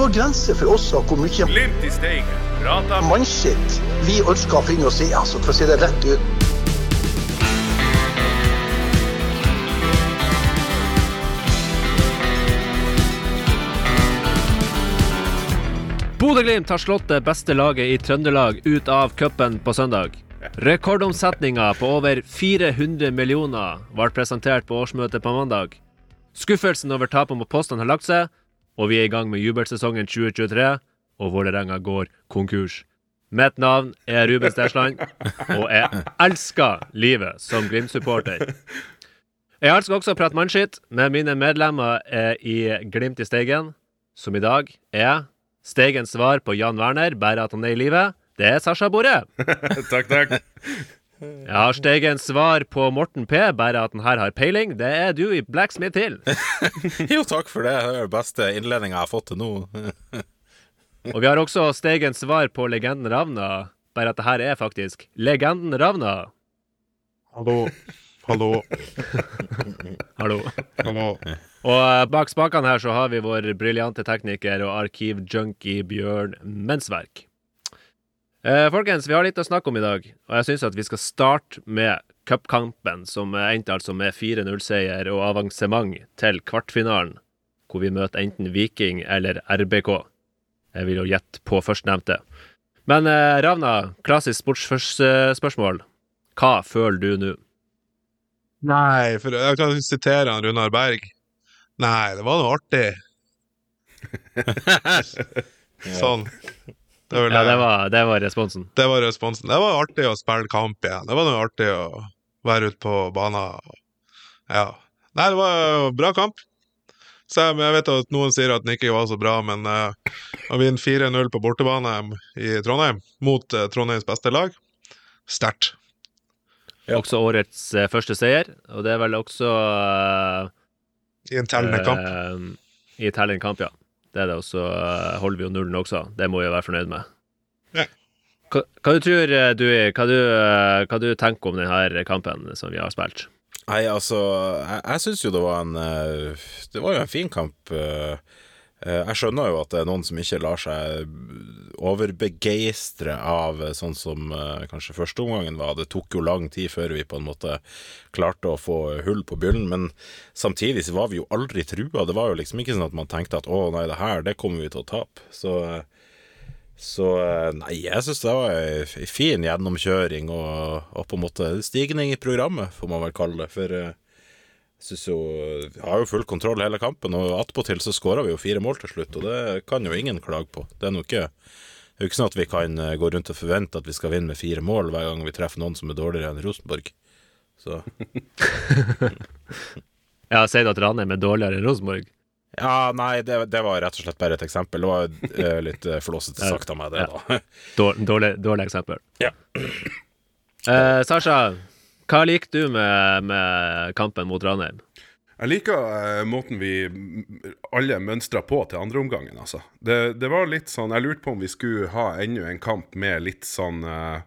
går grenser for oss og hvor mye Glimt i Steigen. Prata mannskitt vi ønsker å finne oss i, altså, for å si det rett ut. Bodø-Glimt har slått det beste laget i Trøndelag ut av cupen på søndag. Rekordomsetninga på over 400 millioner ble presentert på årsmøtet på mandag. Skuffelsen over tapet mot Posten har lagt seg, og vi er i gang med jubelsesongen 2023, og Vålerenga går konkurs. Mitt navn er Ruben Stersland, og jeg elsker livet som Glimt-supporter. Jeg elsker også å prate mannskitt med mine medlemmer i Glimt i Steigen, som i dag er Steigens svar på Jan Werner, bare at han er i live. Det er Sasha Borre. takk, takk. Jeg har Steigens svar på Morten P, bare at han her har peiling. Det er du i Blacksmith Hill. Jo, takk for det. Det er den beste innledninga jeg har fått til nå. Og vi har også Steigens svar på legenden Ravna, bare at det her er faktisk legenden Ravna. Hallo. Hallo. Hallo. Hallo. Og eh, bak spakene her så har vi vår briljante tekniker og arkivjunkie Bjørn Mensverk. Eh, folkens, vi har litt å snakke om i dag, og jeg syns at vi skal starte med cupkampen, som endte altså med 4-0-seier og avansement til kvartfinalen, hvor vi møter enten Viking eller RBK. Jeg vil jo gjette på førstnevnte. Men eh, Ravna, klassisk sportsspørsmål. Hva føler du nå? Nei, for jeg kan sitere han Runar Berg. Nei, det var noe artig. sånn. Det var, Ja, det var, det var responsen. det var responsen. Det var artig å spille kamp igjen. Det var noe artig å være ute på banen. Ja. Nei, det var bra kamp. Så jeg, jeg vet at noen sier at den ikke var så bra, men uh, å vinne 4-0 på bortebane i Trondheim mot uh, Trondheims beste lag, sterkt. Også årets uh, første seier, og det er vel også I en tellende kamp. I I tellende kamp, ja. Det er det, og så eh, holder vi jo nullen også. Det må vi jo være fornøyd med. Ja. Hva, hva du tror eh, du, hva du, eh, hva du tenker om denne kampen som vi har spilt? Nei, altså, jeg, jeg syns jo det var en eh, Det var jo en fin kamp. eh, eh, Jeg skjønner jo at det er noen som ikke lar seg overbegeistre av eh, sånn som kanskje kanskje førsteomgangen var. Det tok jo lang tid før vi på en måte klarte å få hull på byllen, men samtidig så var vi jo aldri trua. Det var jo liksom ikke sånn at man tenkte at å nei, det her, det kommer vi til å tape. Så eh, så eh, nei, jeg syns det var ei fin gjennomkjøring og, og på en måte stigning i programmet, får man vel kalle det. For eh, syns jo har jo full kontroll hele kampen, og attpåtil så skåra vi jo fire mål til slutt, og det kan jo ingen klage på. Det er nå ikke det er jo ikke sånn at vi kan eh, gå rundt og forvente at vi skal vinne med fire mål hver gang vi treffer noen som er dårligere enn Rosenborg. Så Ja, Sier du at Ranheim er dårligere enn Rosenborg? Ja, nei, det, det var rett og slett bare et eksempel. Det var eh, litt eh, flåsete sagt av meg, det, da. Dårlig, dårlig eksempel. Ja. Uh, Sasha, hva liker du med, med kampen mot Ranheim? Jeg liker eh, måten vi alle mønstra på til andreomgangen, altså. Det, det var litt sånn Jeg lurte på om vi skulle ha enda en kamp med litt sånn uh,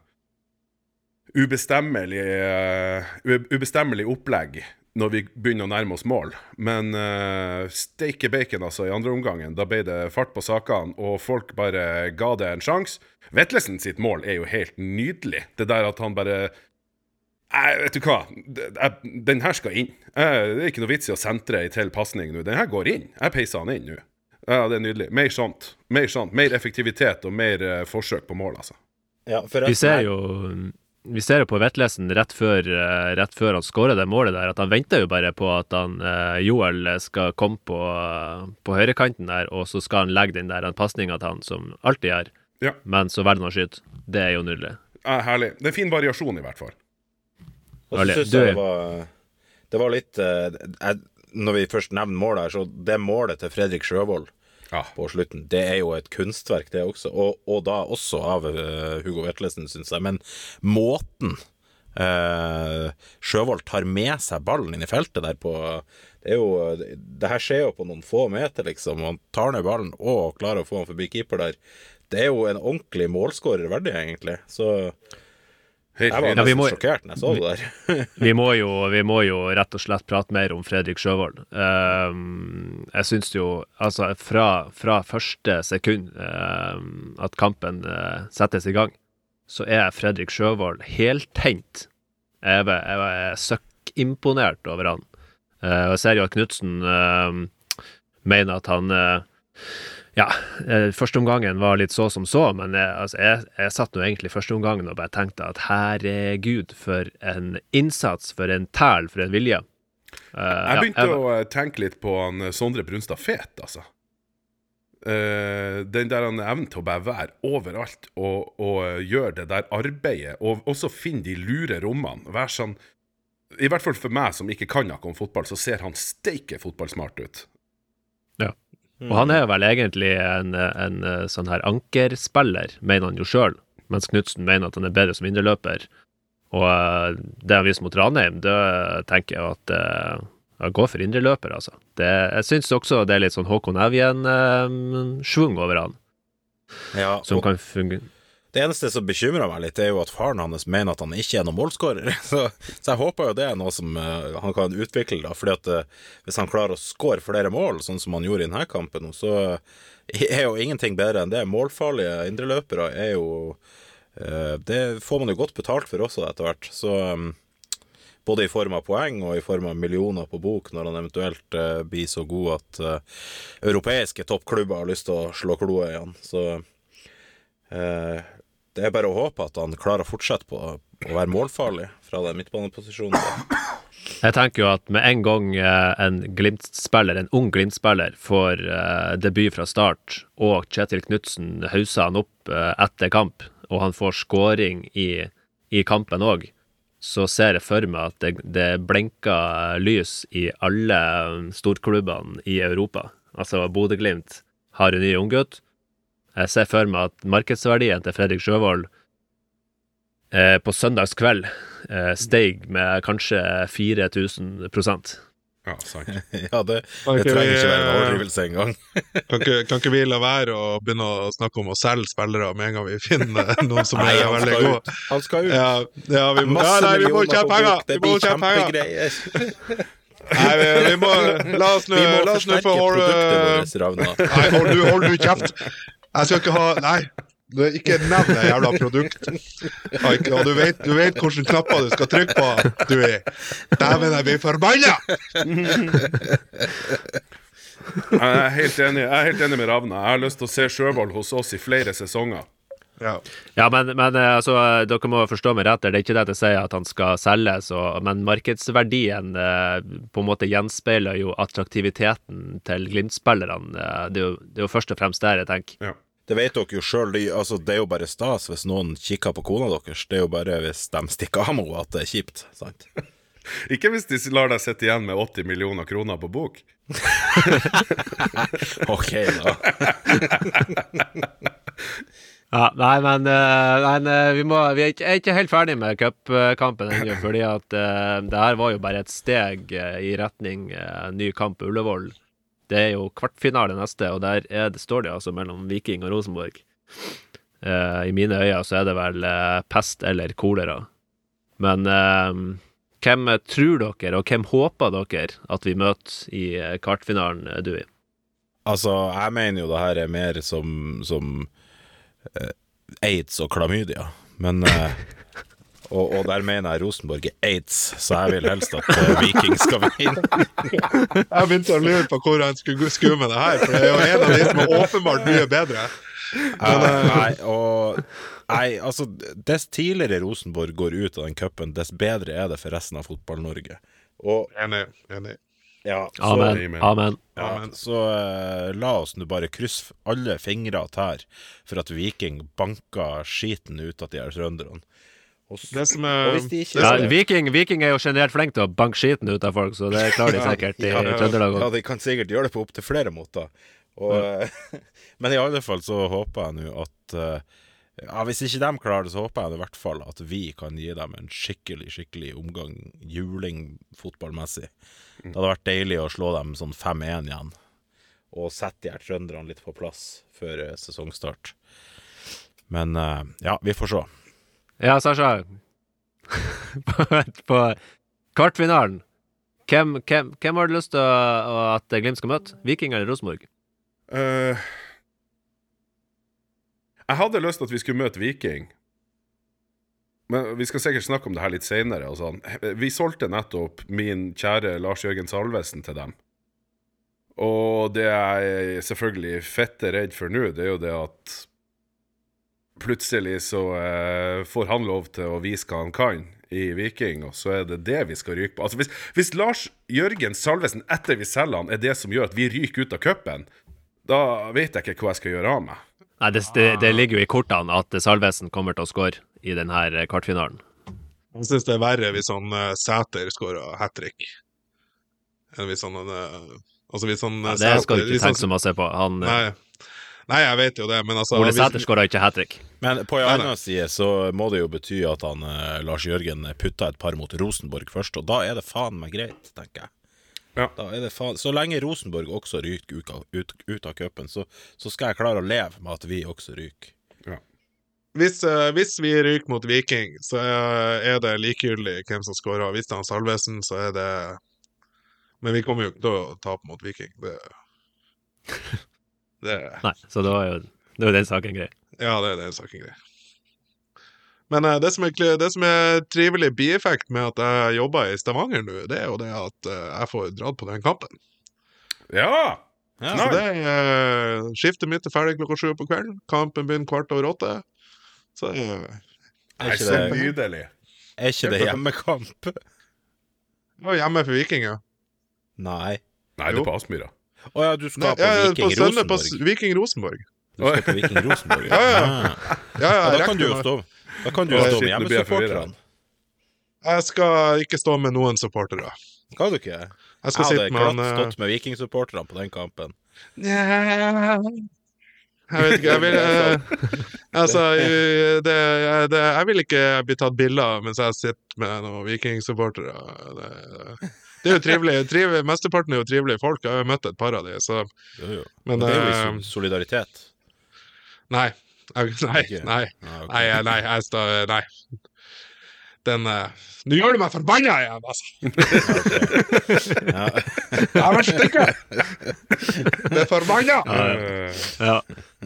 ubestemmelig uh, ubestemmelig opplegg når vi begynner å nærme oss mål. Men uh, steike bacon, altså, i andre omgangen. Da ble det fart på sakene, og folk bare ga det en sjanse. Vetlesen sitt mål er jo helt nydelig. Det der at han bare Nei, vet du hva. Jeg- Den her skal inn. Eh, Det er ikke noe vits i å sentre ei til pasning nå. Den her går inn. Jeg peiser han inn nå. Ja, det er nydelig. Mer sånt. Mer sånt. Mer effektivitet og mer eh, forsøk på mål, altså. Ja, Vi ser jo vi ser jo på Vetlesen rett før, eh, rett før han skårer det målet der, at han venter jo bare på at han, Joel skal komme på, på høyrekanten der, og så skal han legge den der pasninga til han, som alltid gjør. Ja. Men så velger han å skyte. Det er jo nydelig. Ja, herlig. Det er fin variasjon, i hvert fall. Og så syns jeg det var Det var litt eh, jeg, Når vi først nevner målet her, så det målet til Fredrik Sjøvold Ja. på slutten, det er jo et kunstverk, det også. Og, og da også av eh, Hugo Vetlesen, syns jeg. Men måten uh, Sjøvold tar med seg ballen inn i feltet der på Det er jo Det her skjer jo på noen få meter, liksom. Han tar ned ballen og klarer å få han forbi keeper der. Det er jo en ordentlig målskårer verdig, egentlig. Så Jeg var nesten Ja, må- sjokkert når jeg så det der. Vi må, jo, vi må jo rett og slett prate mer om Fredrik Sjøvold. Um, jeg syns jo, altså fra, fra første sekund um, at kampen uh, settes i gang, så er Fredrik Sjøvold heltent. Jeg er, jeg er søkkimponert over han. Uh, jeg ser jo at Knutsen uh, mener at han eh, ja, eh, førsteomgangen var litt så som så, men jeg, altså, jeg, jeg satt nå egentlig førsteomgangen og bare tenkte at herregud, for en innsats, for en tæl, for en vilje. Uh, Jeg ja, begynte jeg- å tenke litt på han eh, Sondre Brunstad Fet, altså. Uh, den der han evnen til å bare være overalt og, og gjøre det der arbeidet, og også finne de lure rommene. Være sånn I hvert fall for meg som ikke kan noe om fotball, så ser han steike fotballsmart ut. Og han er vel egentlig en, en, eh, sånn her ankerspiller, mener han jo sjøl, mens Knutsen mener at han er bedre som indreløper. Og eh, det han viser mot Ranheim, det tenker jeg at uh, går for indreløper, altså. Det, jeg syns også det er litt sånn Håkon Evjen-schwung over han, Ja, som og kan fungere. Det eneste som bekymrer meg litt, er jo at faren hans mener at han ikke er noen målskårer. Så, så jeg håper jo det er noe som uh, han kan utvikle, da. Fordi at uh, hvis han klarer å skåre flere mål, sånn som han gjorde i denne kampen, så så er jo ingenting bedre enn det. Målfarlige indreløpere er jo eh, Det får man jo godt betalt for også etter hvert. Så um, både i form av poeng og i form av millioner på bok, når han eventuelt blir så god at europeiske toppklubber har lyst til å slå kloa i han. Så det er bare å håpe at han klarer å fortsette på å være målfarlig fra den midtbaneposisjonen. Jeg tenker jo at med en gang eh, en Glimt-spiller, en ung Glimt-spiller, får eh, debut fra start, og Kjetil Knutsen hauser han opp eh, etter kamp, og han får skåring i, i kampen òg, så ser jeg for meg at det, det blinker lys i alle storklubbene i Europa. Altså Bodø-Glimt har en ny unggutt. Jeg ser for meg at markedsverdien til Fredrik Sjøvold eh, på søndagskveld eh, steig med kanskje 4000 Ja, sant. Ja, det, det trenger vi, ikke være en eh, overdrivelse engang. Kan ikke, kan ikke vi la være å begynne å snakke om å selge spillere med en gang vi finner noen som Nei, er veldig gode? Han skal ut. Ja, ja, vi må, ja, nei, vi må tjene penger! Det Vi må blir tjene penger! kjempegreier. Nei, vi, vi må La oss nå få holde Ravna. Nei, hold hold du kjeft! Jeg skal ikke ha Nei. Du, ikke nevn det jævla produkt. Og du vet, du vet hvilke knapper du skal trykke på. Du er Dæven, jeg blir forbanna! Jeg er helt enig, jeg er helt enig med Ravna. Jeg har lyst til å se Sjøvold hos oss i flere sesonger. Ja. Ja, men, men eh, altså, dere må forstå meg rett. Det er ikke det at jeg sier at han skal selges, og, men markedsverdien eh, på en måte gjenspeiler jo attraktiviteten til Glimt-spillerne. Eh, det, det er jo først og fremst der jeg tenker. Ja. Det vet dere jo sjøl, altså, det er jo bare stas hvis noen kikker på kona deres. Det er jo bare hvis de stikker av med henne at det er kjipt. sant? Ikke hvis de lar deg sitte igjen med 80 millioner kroner på bok. Ok, da. Ja, nei, men, nei, men eh, vi, må, vi er ikke, er ikke helt ferdig med cupkampen ennå, fordi at eh, det her var jo bare et steg eh, i retning uh, ny kamp på Ullevål. Det er jo kvartfinale neste, og der er det, står det altså mellom Viking og Rosenborg. Uh, I mine øyne så er det vel uh, pest eller kolera. Men uh, hvem tror dere, og hvem håper dere at vi møter i kvartfinalen, Dui? Altså, jeg mener jo det her er mer som, som aids og klamydia, men og, og der mener jeg Rosenborg er aids, så jeg vil helst at uh, Viking skal vinne. Jeg begynte å lure på hvor han skulle skue med det her, for det er jo en av de som er åpenbart mye bedre. Eh, nei, og Nei, altså, dess tidligere Rosenborg går ut av den cupen, dess bedre er det for resten av Fotball-Norge. Og Enig. enig. ja, så, Amen. Amen. Amen. Ja, så uh, la oss nå bare krysse alle fingre og tær for at Viking banker skiten ut av de her trønderne. Det som og er hvis de ikke Ja, Viking, Viking er jo generelt flink til å banke skiten ut av folk, så det klarer de sikkert i Ja, ja. Trøndelag Ja, de kan sikkert gjøre det på opptil flere måter. Og, men i alle fall så håper jeg nå at eh, ja, Hvis ikke de klarer det, så håper jeg i hvert fall at vi kan gi dem en skikkelig skikkelig omgang juling fotballmessig. Det hadde vært deilig å slå dem sånn 5-1 igjen, og sette de her trønderne litt på plass før eh, sesongstart. Men eh, ja, vi får se. Ja, Sasha, på, kvartfinalen. Hvem, hvem, hvem har du lyst til å, at Glimt skal møte? Viking eller Rosenborg? Uh, jeg hadde lyst til at vi skulle møte Viking. Men Vi skal sikkert snakke om det her litt seinere. Sånn. Vi solgte nettopp min kjære Lars Jørgen Salvesen til dem. Og det jeg selvfølgelig fette redd for nå, det er jo det at plutselig så eh, får han lov til å vise hva han kan i Viking, og så er det det vi skal ryke på. Altså Hvis, hvis Lars Jørgen Salvesen etter vi selger han, er det som gjør at vi ryker ut av cupen, da vet jeg ikke hva jeg skal gjøre av meg. Nei, det, det, det ligger jo i kortene at Salvesen kommer til å score i denne kvartfinalen. Jeg syns det er verre hvis han uh, Sæter skårer hat trick, enn hvis han uh, Altså hvis han Ja, uh, det skal du ikke tenke så masse på. Han, Nei. Nei, jeg vet jo det, men altså Ole Sæter skåra ikke hat trick. Men på en annen side så må det jo bety at han eh, Lars Jørgen putta et par mot Rosenborg først, og da er det faen meg greit, tenker jeg. Ja. Da er det faen, så lenge Rosenborg også ryker ut, ut, ut av cupen, så, så skal jeg klare å leve med at vi også ryker. Hvis, uh, hvis vi ryker mot Viking, så er, er det likegyldig hvem som skårer. Hvis det er han Salvesen, så er det Men vi kommer jo ikke til å tape mot Viking. Det, det Nei, så da er jo, det er jo den saken grei. Ja, det, er den saken grei. Men eh, det, som er, det som er trivelig bieffekt med at jeg jobber i Stavanger nå, det er jo det at eh, jeg får dratt på den kampen. Ja! Ja, Så det er Skiftet mitt er ferdig klokka sju på kvelden. Kampen begynner kvart over åtte. Så det er ikke det, nydelig. er ikke det hjemmekamp? det var hjemme for Viking, ja. Nei. Nei, det er på Aspmyra. Å ja, du skal på ja, ja, Viking på Rosenborg. S- Viking Rosenborg. Du skal på Viking Rosenborg, Ja, ja. Ah. Ja, ja, Ja, da kan stå Da kan du jo stå med jeg hjemmesupporterne. Jeg skal ikke stå med noen supportere. Skal du ikke? Jeg Jeg skal hadde sitte med glatt eh, stått med Viking-supporterne på den kampen. Nja Jeg vet ikke, jeg vil eh, Altså, det, det, jeg vil ikke bli tatt bilde av mens jeg sitter med noen vikingsupportere. Det, er jo trivelig. trivelig. Mesteparten er jo trivelige folk. Jeg har jo møtt et par av dem. så Jo, jo. Men, det er jo i eh, solidaritet. Nei. Nei, nei, nei. Nei, nei, Nei. Den eh, Nå gjør du meg forbanna igjen, altså! Ja. Jeg vært stykke! Det er forbanna! Ja.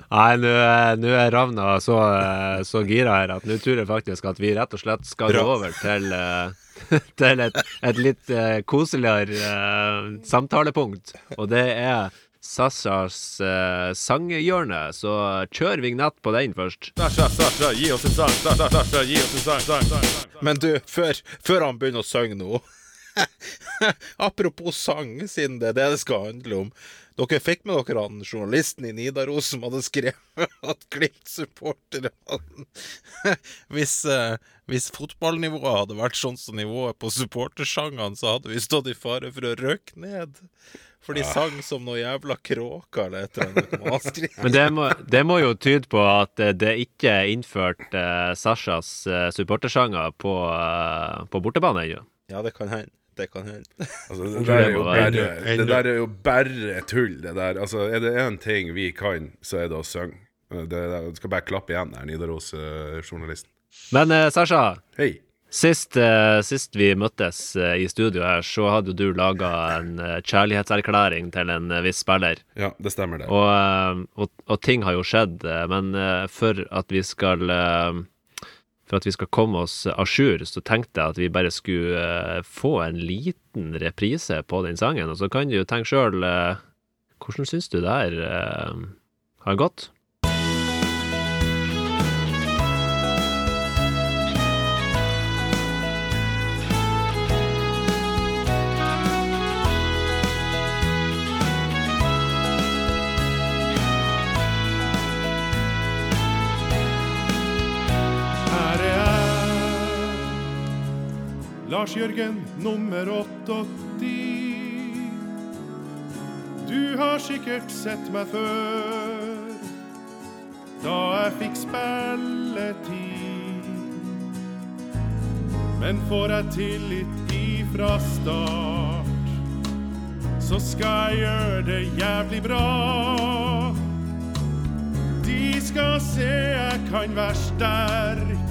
Nei, nå er- Ravna så, eh, så gira her at nå tror jeg faktisk at vi rett og slett skal gå over til, eh, til et, et litt koseligere samtalepunkt. Og det er Sassas uh, sanghjørne, så kjør vignett på den først. Sasasasas, gi oss en sang Sasasas, gi oss en sang Men du, før, før han begynner å synge nå Apropos sang, siden det er det det skal handle om. Dere fikk med dere han journalisten i Nidaros som hadde skrevet at Glimt-supporterne hvis, eh, hvis fotballnivået hadde vært sånn som nivået på supportersangene, så hadde vi stått i fare for å røkke ned. For de sang som noe jævla kråker eller et eller annet. Men det må, det må jo tyde på at eh, det ikke er innført eh, Sashas eh, supportersanger på, eh, på bortebane ennå. Ja, det kan hende. Det kan hende. Altså, det, der er jo bare, det der er jo bare tull, det der. Altså, er det én ting vi kan, så er det å synge. Det, det skal bare klappe igjen der, Nidaros-journalisten. Men eh, Sasha, Hei. Sist, eh, sist vi møttes eh, i studio her, så hadde du laga en eh, kjærlighetserklæring til en viss spiller. Ja, det stemmer, det. Og, og, og ting har jo skjedd, men for at vi skal For at vi skal komme oss à jour, så tenkte jeg at vi bare skulle få en liten reprise på den sangen. Og så kan du jo tenke sjøl Hvordan syns du det her har gått? Lars Jørgen nummer 88. Du har sikkert sett meg før, da jeg fikk spilletid. Men får jeg tillit ifra start, så skal jeg gjøre det jævlig bra. De skal se jeg kan være sterk,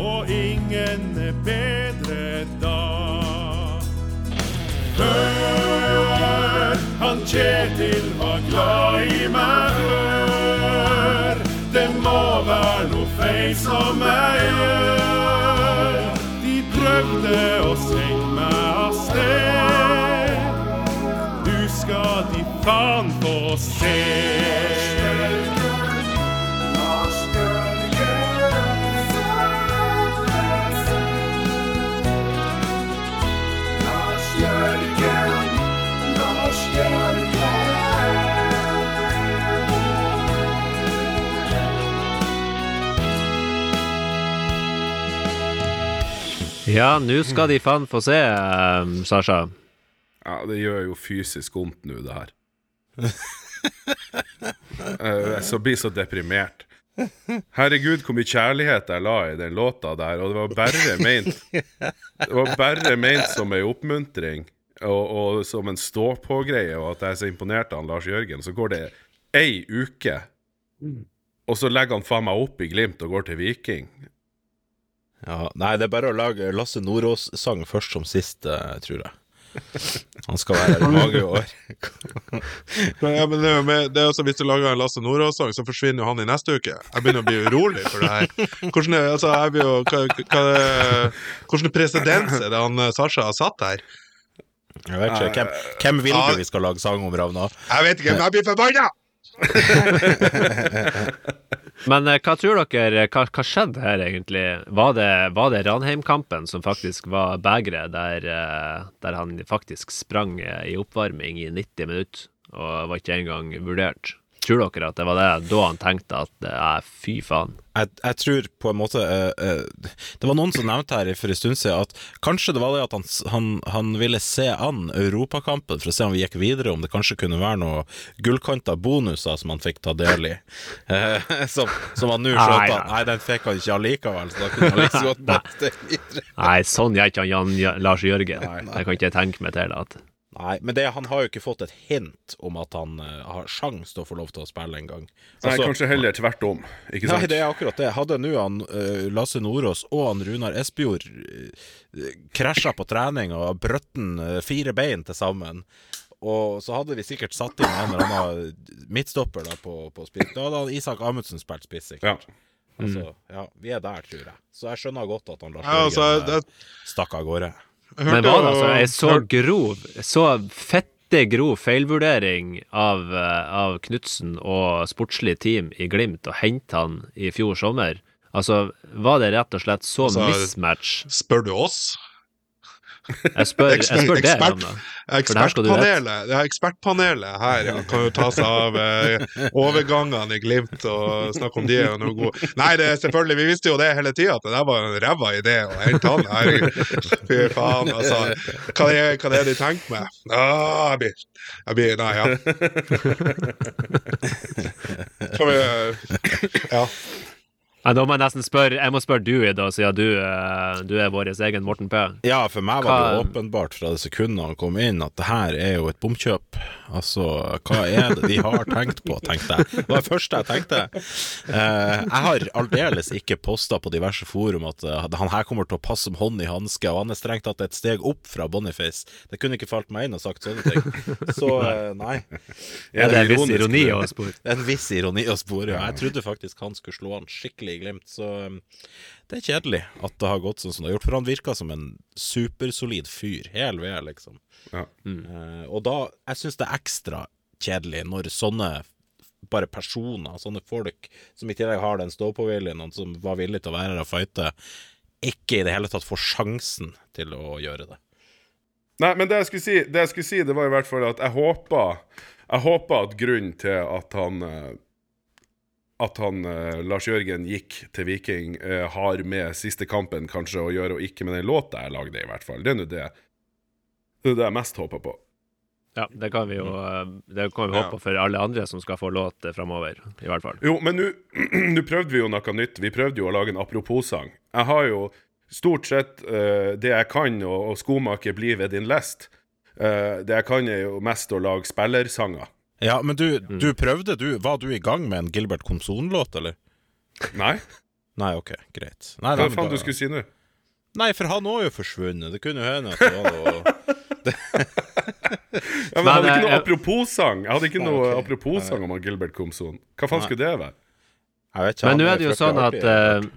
og ingen er bedre da. Hør, han Kjetil var glad i meg, hør. Det må være noe feil som jeg gjør. De prøvde å sende meg av sted. Du skal de faen få se. Ja, nå skal de faen få se, um, Sasha. Ja, det gjør jo fysisk vondt nå, det her. Eh, Jeg så blir så deprimert. Herregud, hvor mye kjærlighet jeg la i den låta der, og det var bare meint Det var bare meint som ei oppmuntring og, og som en stå-på-greie, og at jeg er så imponert av han Lars Jørgen. Så går det ei uke, og så legger han faen meg opp i Glimt og går til Viking. Ja, nei, det er bare å lage Lasse Nordås-sang først som sist, uh, tror jeg. Han skal være her i mange år. Ja, men det, med, det er også Hvis du lager en Lasse Nordås-sang, så forsvinner jo han i neste uke. Jeg begynner å bli urolig for det her. Hvordan er, altså, jo, hva, hva, hvordan presedens er det han eh, Sasha har satt her? Jeg vet ikke, Hvem, hvem vil du vi skal lage sang om, Ravna? Jeg vet ikke, men jeg blir forbanna! Men eh, hva tror dere, hva, hva skjedde her egentlig? Var det, det Ranheim-kampen som faktisk var begeret, der, eh, der han faktisk sprang eh, i oppvarming i 90 minutter og var ikke engang vurdert? Tror dere at det var det da han tenkte at eh, fy faen? Jeg, jeg tror på en måte eh, eh, Det var noen som nevnte her for en stund siden at kanskje det var det at han, han, han ville se an Europakampen for å se om vi gikk videre, om det kanskje kunne være noe gullkanta bonuser som han fikk ta del i. Eh, som, som han nå skjønte at nei, den fikk han ikke allikevel, så da kunne han liksom gått godt bare videre. Nei, sånn gjør ikke han Jan, Lars Jørgen. Det kan ikke jeg tenke meg til. at Nei, men det, han har jo ikke fått et hint om at han uh, har sjans til å få lov til å spille en gang. Nei, Altså- kanskje heller tvert om. Ikke sant? Nei, det er akkurat det. Hadde nå han eh, Lasse Nordås og han Runar Espejord uh, krasja på trening og brøtten uh, fire bein til sammen, og så hadde vi sikkert satt inn en eller annen midtstopper da på, på spiss. Da hadde Isak Amundsen spilt spiss, Ja. sikkert. Altså, ja, vi er der, tror jeg. Så jeg skjønner godt at han Lars Ja, altså, det, eh, stakk av gårde. Men var det altså ei så grov, så fette grov feilvurdering av, eh, av Knutsen og sportslig team i Glimt å hente han i fjor sommer? Altså, var det rett og slett så Altså, mismatch? Spør du oss? Jeg spør, jeg spør det, Ekspert- Ramna. For der Ekspertpanelet ja, ekspertpanelet her ja, kan jo ta seg av eh, overgangene i Glimt og snakke om de er noe gode. Nei, det selvfølgelig, vi visste jo det hele tida, at det der var en ræva idé å hente han. Herregud. Fy faen, altså. Hva er, hva det de tenker med? Ah, jeg blir, jeg blir Nei, ja. Vi Ja. Nei, da må jeg nesten spørre Jeg må spørre du, Ida, siden du, eh, du er vår egen Morten P. Ja, for meg var det jo åpenbart fra det sekundet han kom inn at det her er jo et bomkjøp. Altså, hva er det de har tenkt på, tenkte jeg. Det var det første jeg tenkte. Eh, jeg har aldeles ikke posta på diverse forum at eh, han her kommer til å passe som hånd i hanske, og han er strengt tatt et steg opp fra Boniface. Det kunne ikke falt meg inn og sagt sånne ting. Så nei. Er det en viss ironi å spore? En viss ironi å spore. Ja. Jeg trodde faktisk han skulle slå han skikkelig i Glimt, så um, det er kjedelig at det har gått sånn som det har gjort. For han virka som en supersolid fyr, hel ved, liksom. Ja. Eh, og da Jeg syns det er ekstra kjedelig når sånne bare personer, sånne folk som i tillegg har den stå-på-viljen, og som var villige til å være her og fighte, ikke i det hele tatt får sjansen til å gjøre det. Nei, men det jeg skulle si, det, jeg skulle si, det var i hvert fall at jeg håpa, Jeg håpa at grunnen til at han eh, At han eh, Lars Jørgen gikk til Viking, eh, har med siste kampen kanskje å gjøre, og ikke med den låta jeg lagde, i hvert fall. Det er nå det. Det er det jeg mest håper på. Ja, det kan vi jo eh, Det kan vi håpe på for alle andre som skal få låt eh, framover, i hvert fall. Jo, men nå nå prøvde vi jo noe nytt. Vi prøvde jo å lage en apropos-sang. Jeg har jo stort sett uh, det jeg kan, og, og skomaker blir ved din lest. Uh, det jeg kan, er jo mest å lage spillersanger. Ja, men du, du prøvde, du Var du i gang med en Gilbert Komson-låt, eller? Nei? Nei, ok, greit. Nei, Hva faen da- du skulle si nå? Nei, for han òg er jo forsvunnet. Det kunne jo hende at det var noe Ja, men jeg hadde ikke noe apropos-sang Jeg hadde ikke noe okay. apropos-sang om Gilbert Komson. Hva faen Nei. skulle det være? Jeg vet ikke, Men nå er det jo sånn at, eh,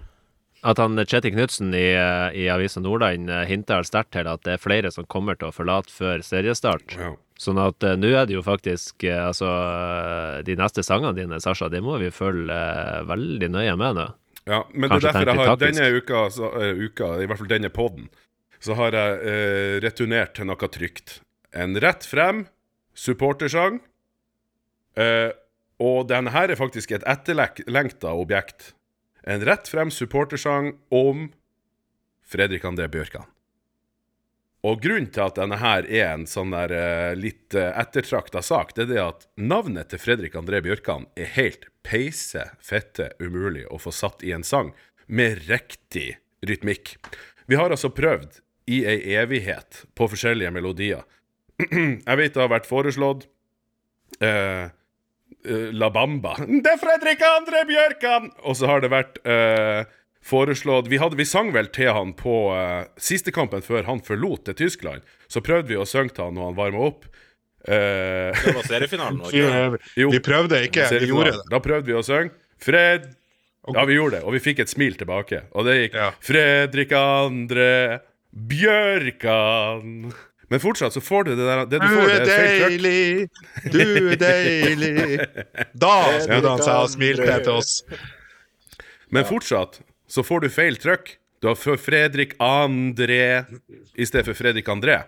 at han Kjetil Knutsen i, eh, i Avisa Nordland eh, hinter sterkt til at det er flere som kommer til å forlate før seriestart. Ja. Sånn at eh, nå er det jo faktisk eh, Altså, eh, de neste sangene dine, Sasha, det må vi følge eh, veldig nøye med nå. Ja, men Kanskje det er derfor jeg har taktisk. denne uka, så, eh, uka, i hvert fall denne podden, så har jeg eh, returnert til noe trygt. En rett frem supportersang. Eh, og denne her er faktisk et etterlengta objekt. En rett frem supportersang om Fredrik André Bjørkan. Og grunnen til at denne her er en sånn der eh, litt uh, ettertrakta sak, det er det at navnet til Fredrik André Bjørkan er helt peise fette umulig å få satt i en sang med riktig rytmikk. Vi har altså prøvd i ei evighet på forskjellige melodier. Jeg vet det har vært foreslått eh, eh, La Bamba. Det er Fredrik André Bjørkan! Og så har det vært eh, foreslått vi, hadde, vi sang vel til han på uh, siste kampen før han forlot til Tyskland. Så prøvde vi å synge til han når han varma opp. Uh, Det var seriefinalen òg. Vi prøvde ikke, vi gjorde det. Da prøvde vi å synge. Fred Ja, vi gjorde det, og vi fikk et smil tilbake. Og det gikk Ja. Fredrik andre Bjørkan. Men fortsatt så får du det der Det du Du får, det er deilig, du er deilig. Da snudde han seg og smilte til oss. Men fortsatt så får du feil trykk. Du har Fredrik André i stedet for Fredrik André.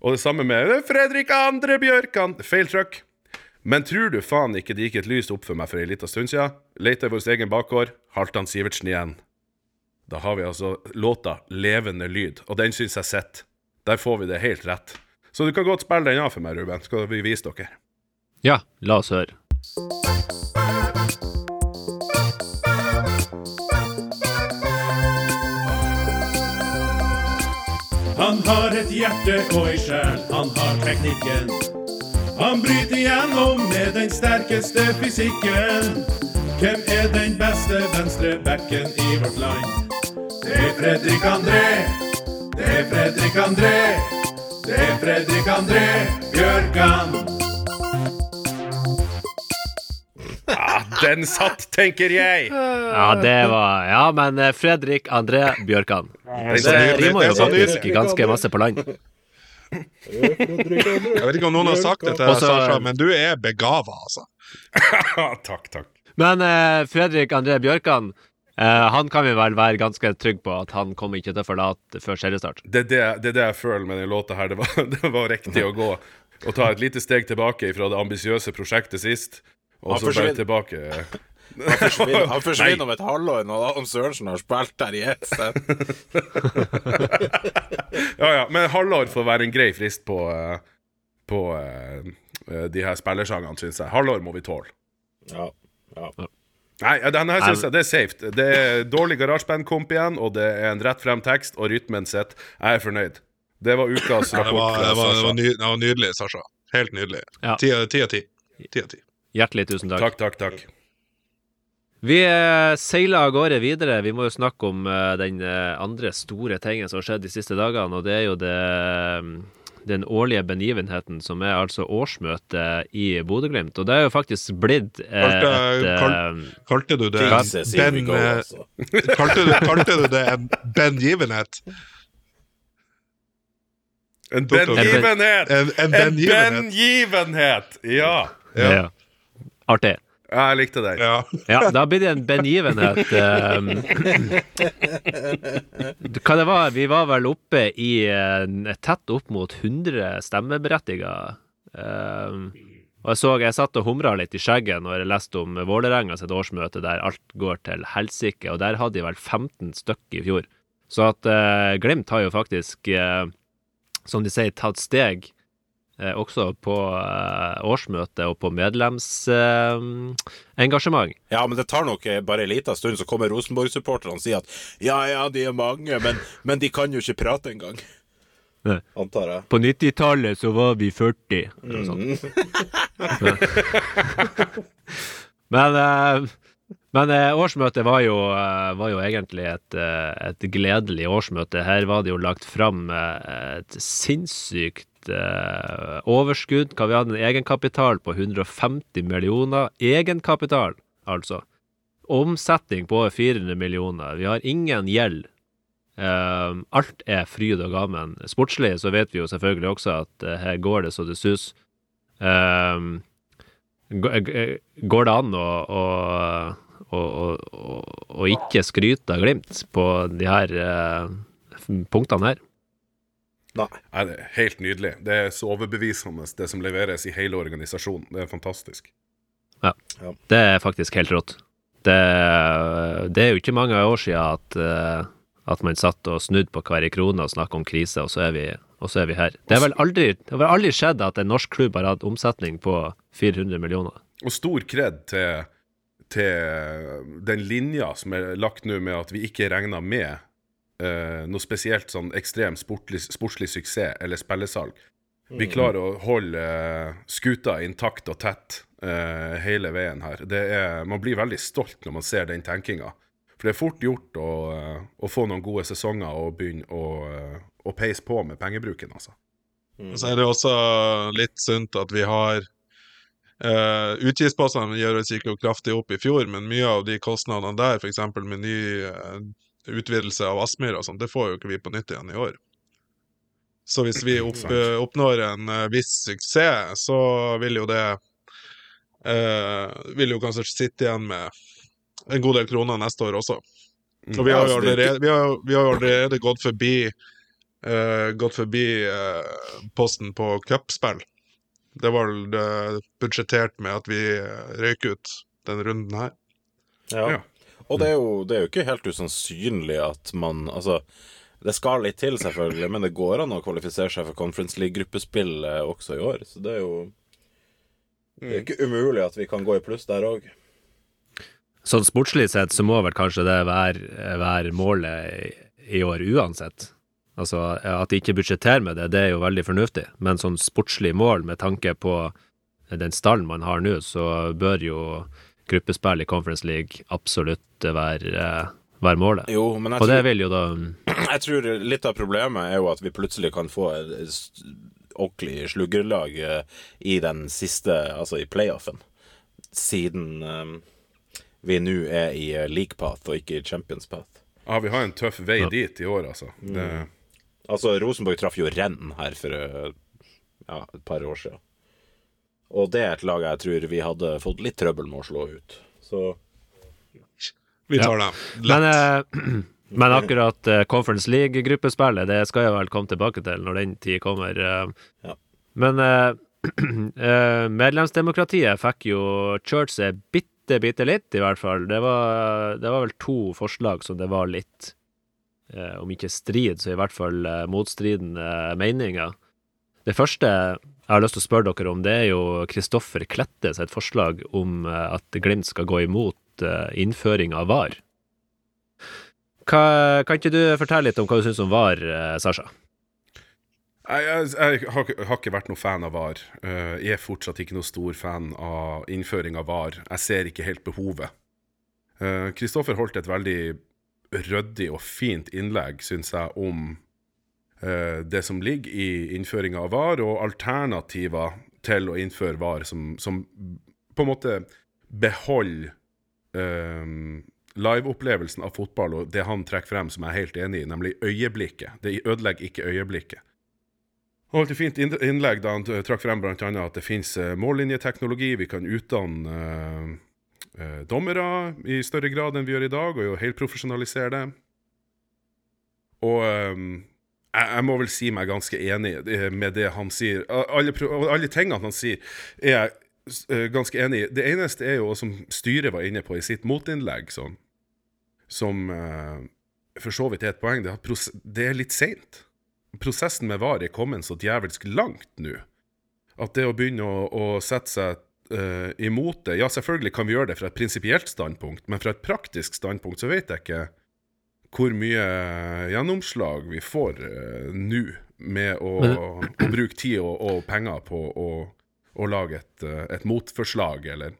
Og det samme med Fredrik André Bjørkan. Feil trykk. Men tror du faen ikke det gikk et lys opp for meg for ei lita stund siden? Leita i vår egen bakgård. Halvdan Sivertsen igjen. Da har vi altså låta 'Levende lyd', og den syns jeg sitter. Der får vi det helt rett. Så du kan godt spille den av for meg, Ruben. Skal vi vise dere. Ja, la oss høre. Han har et hjerte og ei sjel, han har teknikken. Han bryter igjennom med den sterkeste fysikken. Hvem er den beste venstrebacken i vårt land? Det er Fredrik André. Det er Fredrik André. Det er Fredrik André Bjørkan. Den satt, tenker jeg! Ja, det var Ja, men eh, Fredrik André Bjørkan. Det rimer jo Det er så faktisk ganske masse på land. Jeg vet ikke om noen har sagt det til deg, Også- Sasha, men du er begava, altså. takk, takk. Men eh, Fredrik André Bjørkan, eh, han kan vi vel være ganske trygg på at han kommer ikke til å forlate før seriestart. det, er det, det er det jeg føler med den låta her. Det var, det var riktig å gå og ta et lite steg tilbake fra det ambisiøse prosjektet sist, og Han så bare tilbake. Han forsvinner, han forsvinner om et halvår når Adam Sørensen har spilt der i ett sted. Ja, ja, men halvår får være en grei frist på, eh, på eh, eh, de her spillersangene, syns jeg. Halvår må vi tåle. Ja, ja. Nei, denne her syns jeg det er safe. Det er dårlig garasjebandkomp igjen, og det er en rett frem tekst, og rytmen sitt. Jeg er fornøyd. Det var ukas rapport. var, det, var, det, var ny, det var nydelig, Sasha. Helt nydelig. Ti av ti. Hjertelig tusen takk. Takk, takk, takk. Vi eh, seiler av gårde videre. Vi må jo snakke om eh, den eh, andre store tingen som har skjedd de siste dagene, og det er jo det den årlige begivenheten som er altså årsmøtet i Bodø-Glimt. Og det er jo faktisk blitt eh, Kalte- et eh, Kalte du det Jesus, Ben go, altså. kalte, du, kalte du det en bengivenhet? En benivenhet bengivenhet! En, en En bengivenhet? bengivenhet! Ja. Ja. ja. Artig. Ja, Jeg likte den. Ja. Ja, da blir det en begivenhet. ehm. hva det var? Vi var vel oppe i eh, tett opp mot 100 stemmeberettiga. Ehm, og jeg så jeg satt og humra litt i skjegget når jeg leste om Vålerenga sitt årsmøte der alt går til helsike, og der hadde de vel 15 stykk i fjor. Så at eh, Glimt har jo faktisk, eh, som de sier, tatt steg eh, også på eh, årsmøtet og på medlemsengasjement. Ja, men det tar nok eh, bare en liten stund, så kommer Rosenborg-supporterne og sier at ja, ja, de er mange, men, men de kan jo ikke prate engang. Nei. Antar jeg. På 90-tallet så var vi 40. Eller noe sånt. men eh, men eh, årsmøtet var jo, eh, var jo egentlig et, eh, et gledelig årsmøte. Her var det jo lagt fram eh, et sinnssykt eh, overskudd. Hva vi hadde en egenkapital på 150 millioner. Egenkapital, altså. Omsetning på over 400 millioner. Vi har ingen gjeld. Eh, alt er fryd og gammen. Sportslig så vet vi jo selvfølgelig også at eh, her går det så det sus. Eh, går det an å, å, og, og, å ikke skryte av Glimt på de her eh, punktene her? Nei, det er helt nydelig. Det er så overbevisende, det som leveres i hele organisasjonen. Det er fantastisk. Ja, Det er faktisk helt rått. Det, det er jo ikke mange år siden at, eh, at man satt og snudde på hver krone og snakket om krise, og så er vi, og så er vi her. Det har vel aldri, det har aldri skjedd at en norsk klubb har hatt omsetning på 400 millioner. Og stor kred til, til den linja som er lagt nå med at vi ikke regner med eh, noe spesielt sånn ekstrem sportlig, sportslig suksess eller spillesalg. Vi klarer å holde eh, skuta intakt og tett eh, hele veien her. Er, man blir veldig stolt når man ser den tenkinga. For det er fort gjort å, eh, å få noen gode sesonger og begynne å, eh, å peise på med pengebruken, altså. Mm. Så er det også litt sunt at vi har uh, Utgiftspostene oss ikke kraftig opp i fjor, men mye av de kostnadene der, f.eks. med ny eh, utvidelse av Aspmyra og sånt, det får jo ikke vi på nytt igjen i år. Så hvis vi opp, eh, oppnår en eh, viss suksess, så vil jo det eh, Vil jo kanskje sitte igjen med en god del kroner neste år også. Og vi har jo altså, det er allerede, vi har, vi har allerede gått forbi eh, gått forbi eh, posten på cupspill. Det var vel det budsjettert med at vi eh, røyk ut den runden her. Ja. Ja. Og det er, jo, det er jo ikke helt usannsynlig at man Altså, det skal litt til, selvfølgelig, men det går an å kvalifisere seg for Conference League-gruppespill også i år. Så det er jo Det er ikke umulig at vi kan gå i pluss der òg. Sånn sportslig sett så må vel kanskje det være, være målet i, i år uansett. Altså at de ikke budsjetterer med det, det er jo veldig fornuftig, men sånn sportslig mål med tanke på den stallen man har nå, så bør jo gruppespill i Conference League absolutt være, eh, være målet. Jo, men jeg Og det tror, vil jo da jeg tror litt av problemet er jo at vi plutselig kan få et ordentlig sluggerlag eh, i den siste Altså i playoffen, siden eh, vi nå er i eh, League Path og ikke i Champions Path. Ja, vi har en tøff vei dit i år, altså. Det, Altså, Rosenborg traff jo Renn her for ja, et par år siden. Og det er et lag jeg tror vi hadde fått litt trøbbel med å slå ut. Så Vi tar. Men, Lett. eh, men akkurat eh, Conference League-gruppespillet, det skal jeg vel komme tilbake til når den tid kommer. eh. Ja. Men medlemsdemokratiet fikk jo seg bitte, bitte litt, i hvert fall. Det var, det var vel to forslag som det var litt, om ikke strid, så i hvert fall motstridende meninger. Det første jeg har lyst til å spørre dere om, det er jo Kristoffer Klette sitt forslag om at Glimt skal gå imot innføring av VAR. Hva, kan ikke du fortelle litt om hva du syns om VAR, eh, Sasha? Jeg, jeg, jeg har, har ikke vært noe fan av VAR. Eh, jeg er fortsatt ikke noe stor fan av innføring av VAR. Jeg ser ikke helt behovet. Kristoffer holdt et veldig ryddig og fint innlegg, syns jeg, om eh, det som ligger i innføringa av VAR, og alternativer til å innføre VAR som, som på en måte beholder eh, liveopplevelsen av fotball og det han trekker frem som jeg er helt enig i, nemlig øyeblikket. Det ødelegger ikke øyeblikket. Han holdt et fint innlegg da han trakk frem blant at det finnes eh, mållinjeteknologi, vi kan utdanne eh, dommere i større grad enn vi gjør i dag, og jo helprofesjonalisere det. Og eh, jeg, må vel si meg ganske enig eh, med det han sier. Alle, alle tingene han sier, er jeg ganske enig. Det eneste er jo, som styret var inne på i sitt motinnlegg, sånn, som uh, for så vidt er et poeng, det er, at det er litt seint. Prosessen med VAR er kommet så djevelsk langt nå at det å begynne å, å sette seg uh, imot det Ja, selvfølgelig kan vi gjøre det fra et prinsipielt standpunkt, men fra et praktisk standpunkt så vet jeg ikke hvor mye gjennomslag vi får uh, nå med å, å bruke tid og, og penger på å, å lage et, eh, et motforslag, eller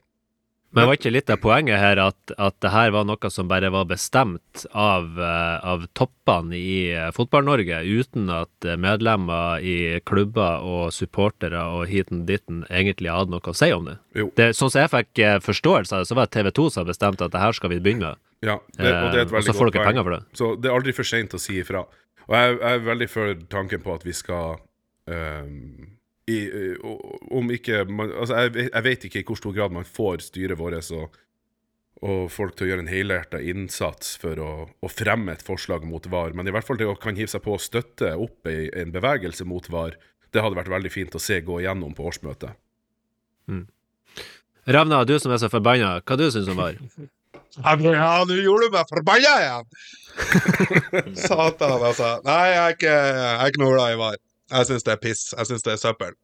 Men var ikke litt av poenget her at, at det her var noe som bare var bestemt av, eh, av toppene i eh, Fotball-Norge, uten at medlemmer i klubber og supportere og hiten ditten egentlig hadde noe å si om det? Jo. det sånn som jeg fikk forståelse av det, så var det TV 2 som bestemte at det her skal vi begynne med. Ja, det, og det er et Eh, og så får dere penger for det. Så det er aldri for seint å si ifra. Og jeg, jeg er veldig for tanken på at vi skal ehm, i, Om ikke man, Altså, jeg, vet- jeg vet ikke i hvor stor grad man får styret vårt og, og folk til å gjøre en helhjerta innsats for å, å fremme et forslag mot VAR, men i hvert fall det å kan hive seg på og støtte opp i en bevegelse mot VAR, det hadde vært veldig fint å se gå igjennom på årsmøtet. Ravna, du som er så forbanna, hva du syns om VAR? Ja, ja, nå gjorde du meg forbanna igjen! Satan, altså. Nei, jeg er ikke, jeg er ikke noe glad i VAR. Jeg syns det er piss. Jeg syns det er søppel.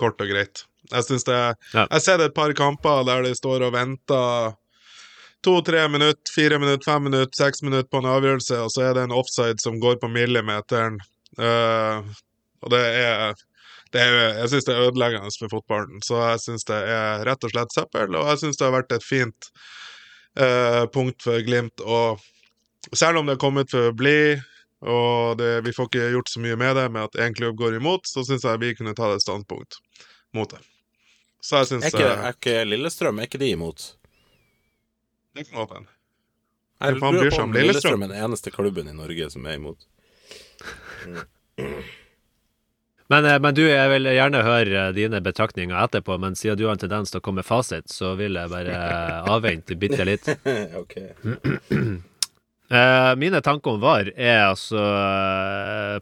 Kort og greit. Jeg syns det Ja. Jeg har sett et par kamper der de står og venter to-tre minutter, fire minutter, fem minutter, seks minutter på en avgjørelse, og så er det en offside som går på millimeteren. Uh, og det er, det er Jeg syns det er ødeleggende for fotballen. Så jeg syns det er rett og slett søppel, og jeg syns det har vært et fint uh, punkt for Glimt. Og selv om det er kommet for å bli, og det, vi får ikke gjort så mye med det, med at en klubb går imot, så syns jeg vi kunne ta et standpunkt mot det. Så jeg syns Er ikke, er ikke Lillestrøm er ikke de imot? Det er ikke åpen. Jeg lurer på om Lillestrøm? Lillestrøm er den eneste klubben i Norge som er imot. Men, eh, men du, jeg vil gjerne høre eh, dine betraktninger etterpå, men siden du har en tendens til å komme med fasit, så vil jeg bare eh, avvente bitte litt. ok. Eh, mine tanker om VAR er altså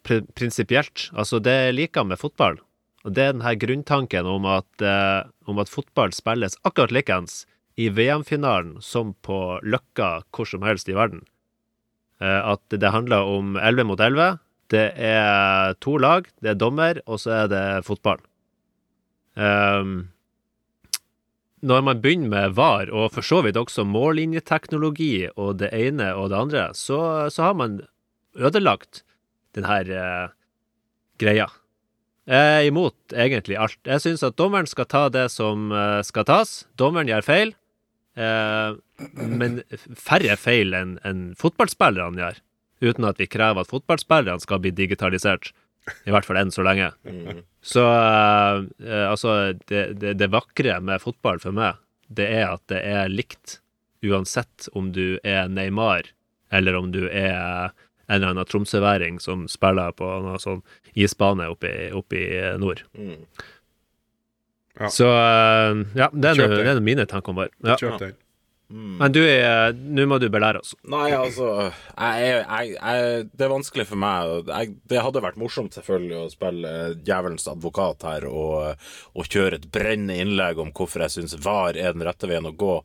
pr prinsipielt. Altså, det jeg liker med fotball, og det er denne grunntanken om at, eh, om at fotball spilles akkurat likens i VM-finalen som på Løkka hvor som helst i verden. Eh, at det handler om 11 mot 11. Det er to lag, det er dommer, og så er det fotball. Um, når man begynner med VAR, og for så vidt også mållinjeteknologi og det ene og det andre, så, så har man ødelagt den her eh, greia. Jeg er imot egentlig alt. Jeg syns at dommeren skal ta det som eh, skal tas. Dommeren gjør feil, eh, men færre feil enn en fotballspillerne gjør. Uten at vi krever at fotballspillerne skal bli digitalisert. I hvert fall enn så lenge. Så eh, eh, altså, det, det, det vakre med fotball for meg, det er at det er likt. Uansett om du er Neymar, eller om du er en eller annen tromsøværing som spiller på noe sånn isbane oppe i, oppe i nord. Mm. Ja. Så uh, ja, det er noe, det. det er mine tanker om VAR. Ja. Kjøp den. Men du er Nå må du belære oss. Nei, altså jeg, jeg, jeg, Det er vanskelig for meg. Det hadde vært morsomt selvfølgelig å spille djevelens advokat her og, og kjøre et brennende innlegg om hvorfor jeg syns VAR er den rette veien å gå.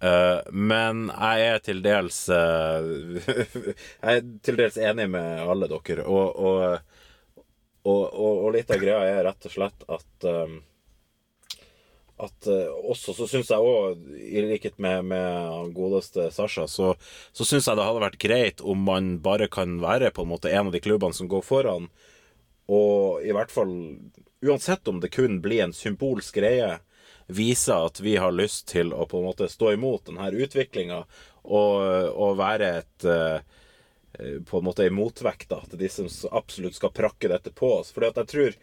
Uh, men jeg er til dels uh, Jeg er til dels enig med alle dere. Og, og, og, og, litt av greia er rett og slett at eh, at eh, også så syns jeg òg, i likhet med, med godeste Sasha, så, så syns jeg det hadde vært greit om man bare kan være på en måte en av de klubbene som går foran, og i hvert fall, uansett om det kun blir en symbolsk greie, vise at vi har lyst til å på en måte stå imot denne utviklinga, og, og være et eh, på en måte ei motvekt da, til de som absolutt skal prakke dette på oss. Fordi at jeg tror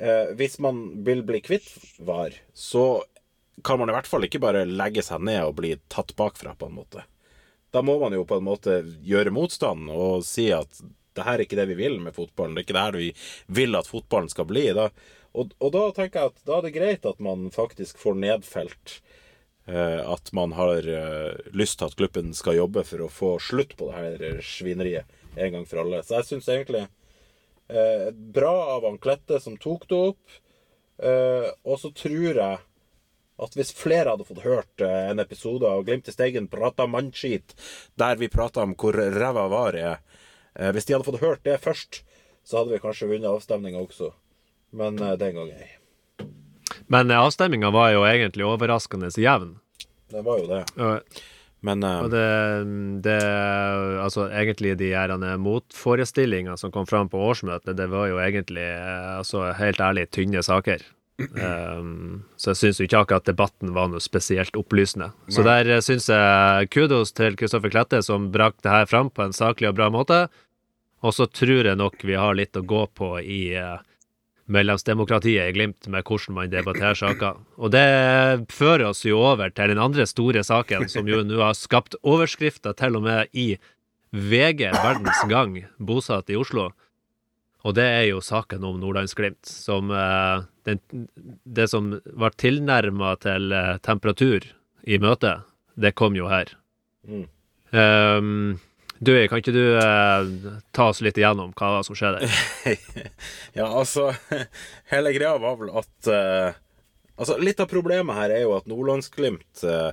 eh, hvis man vil bli kvitt VAR, så kan man i hvert fall ikke bare legge seg ned og bli tatt bakfra, på en måte. Da må man jo på en måte gjøre motstand og si at det her er ikke det vi vil med fotballen. Det er ikke det her vi vil at fotballen skal bli. Da. Og, og da tenker jeg at da er det greit at man faktisk får nedfelt eh, at man har eh, lyst til at klubben skal jobbe for å få slutt på det her svineriet en gang for alle. Så jeg syns egentlig Eh, bra av han Klette som tok det opp. Eh, og så tror jeg at hvis flere hadde fått hørt eh, en episode av Glimt i Steigen prata mannskit, der vi prata om hvor ræva VAR eh, Hvis de hadde fått hørt det først, så hadde vi kanskje vunnet avstemninga også. Men den gang ei. Men avstemninga var jo egentlig overraskende jevn. Det var jo det. Og, Men uh, og det, det Altså, egentlig de her motforestillingene som kom fram på årsmøtet, det var jo egentlig, eh, altså helt ærlig, tynne saker. Um, så jeg syns ikke akkurat debatten var noe spesielt opplysende. Så der syns jeg kudos til Kristoffer Klette, som brakte det her fram på en saklig og bra måte. Og så tror jeg nok vi har litt å gå på i uh, medlemsdemokratiet i Glimt med hvordan man debatterer saker. Og det fører oss jo over til den andre store saken, som jo nå har skapt overskrifter til og med i VG, Verdens Gang, bosatt i Oslo. Og det er jo saken om Nordlandsglimt, som eh, den, Det som var tilnærma til eh, temperatur i møtet, det kom jo her. Mm. Um, du, kan ikke du eh, ta oss litt igjennom hva som skjedde? ja, altså Hele greia var vel at eh, Altså, litt av problemet her er jo at Nordlandsglimt eh,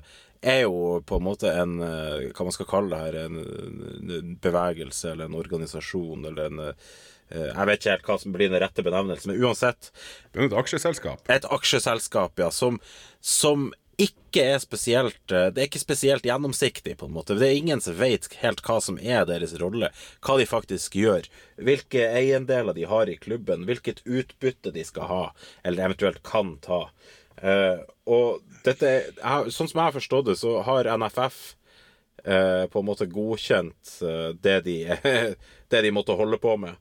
er jo på en måte en eh, Hva man skal kalle det her, en, en bevegelse eller en organisasjon eller en eh, Jeg vet ikke helt hva som blir den rette benevnelsen, men uansett Det er et aksjeselskap. et aksjeselskap, ja, som, som ikke er spesielt eh, Det er ikke spesielt gjennomsiktig, på en måte. Det er ingen som vet helt hva som er deres rolle, hva de faktisk gjør, hvilke eiendeler de har i klubben, hvilket utbytte de skal ha, eller eventuelt kan ta. Eh, og dette Sånn som jeg har forstått det, så har NFF eh, på en måte godkjent det, de, det de måtte holde på med.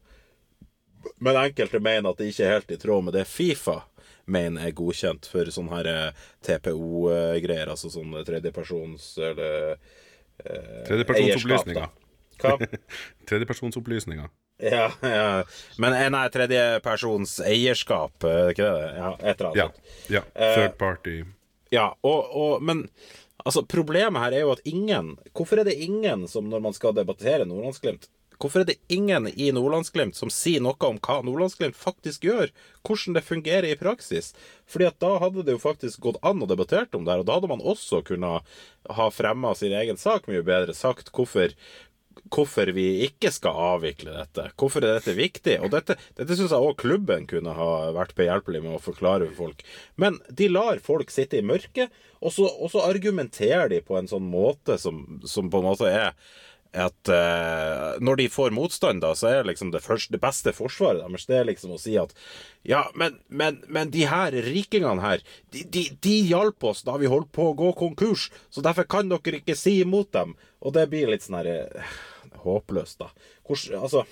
Men enkelte mener at det ikke er helt i tråd med det Fifa mener er godkjent for sånne her eh, TPO-greier, altså sånn tredjepersons eller eh, Tredjepersonsopplysninger. Hva? Tredjepersonsopplysninger. Ja, ja. Men eh, nei, tredjepersons eierskap, er ikke det? Ja, et eller annet. Ja. ja. Eh, Third party. Ja, og, og, men altså, problemet her er jo at ingen Hvorfor er det ingen som når man skal debattere Nordlandsglimt Hvorfor er det ingen i Nordlandsglimt som sier noe om hva Nordlandsglimt faktisk gjør? Hvordan det fungerer i praksis? Fordi at da hadde det jo faktisk gått an å debattere om det her, og da hadde man også kunnet ha fremma sin egen sak mye bedre, sagt hvorfor hvorfor vi ikke skal avvikle dette. Hvorfor er dette viktig? Og dette, dette syns jeg òg klubben kunne ha vært behjelpelig med å forklare for folk. Men de lar folk sitte i mørket, og så, og så argumenterer de på en sånn måte som, som på en måte er at uh, når de får motstand, da, så er liksom det, første, det beste forsvaret deres det er liksom å si at ja, men, men, men de her rikingene her, de, de, de hjalp oss da vi holdt på å gå konkurs, så derfor kan dere ikke si imot dem. Og det blir litt sånn her uh, håpløst, da. Hors, altså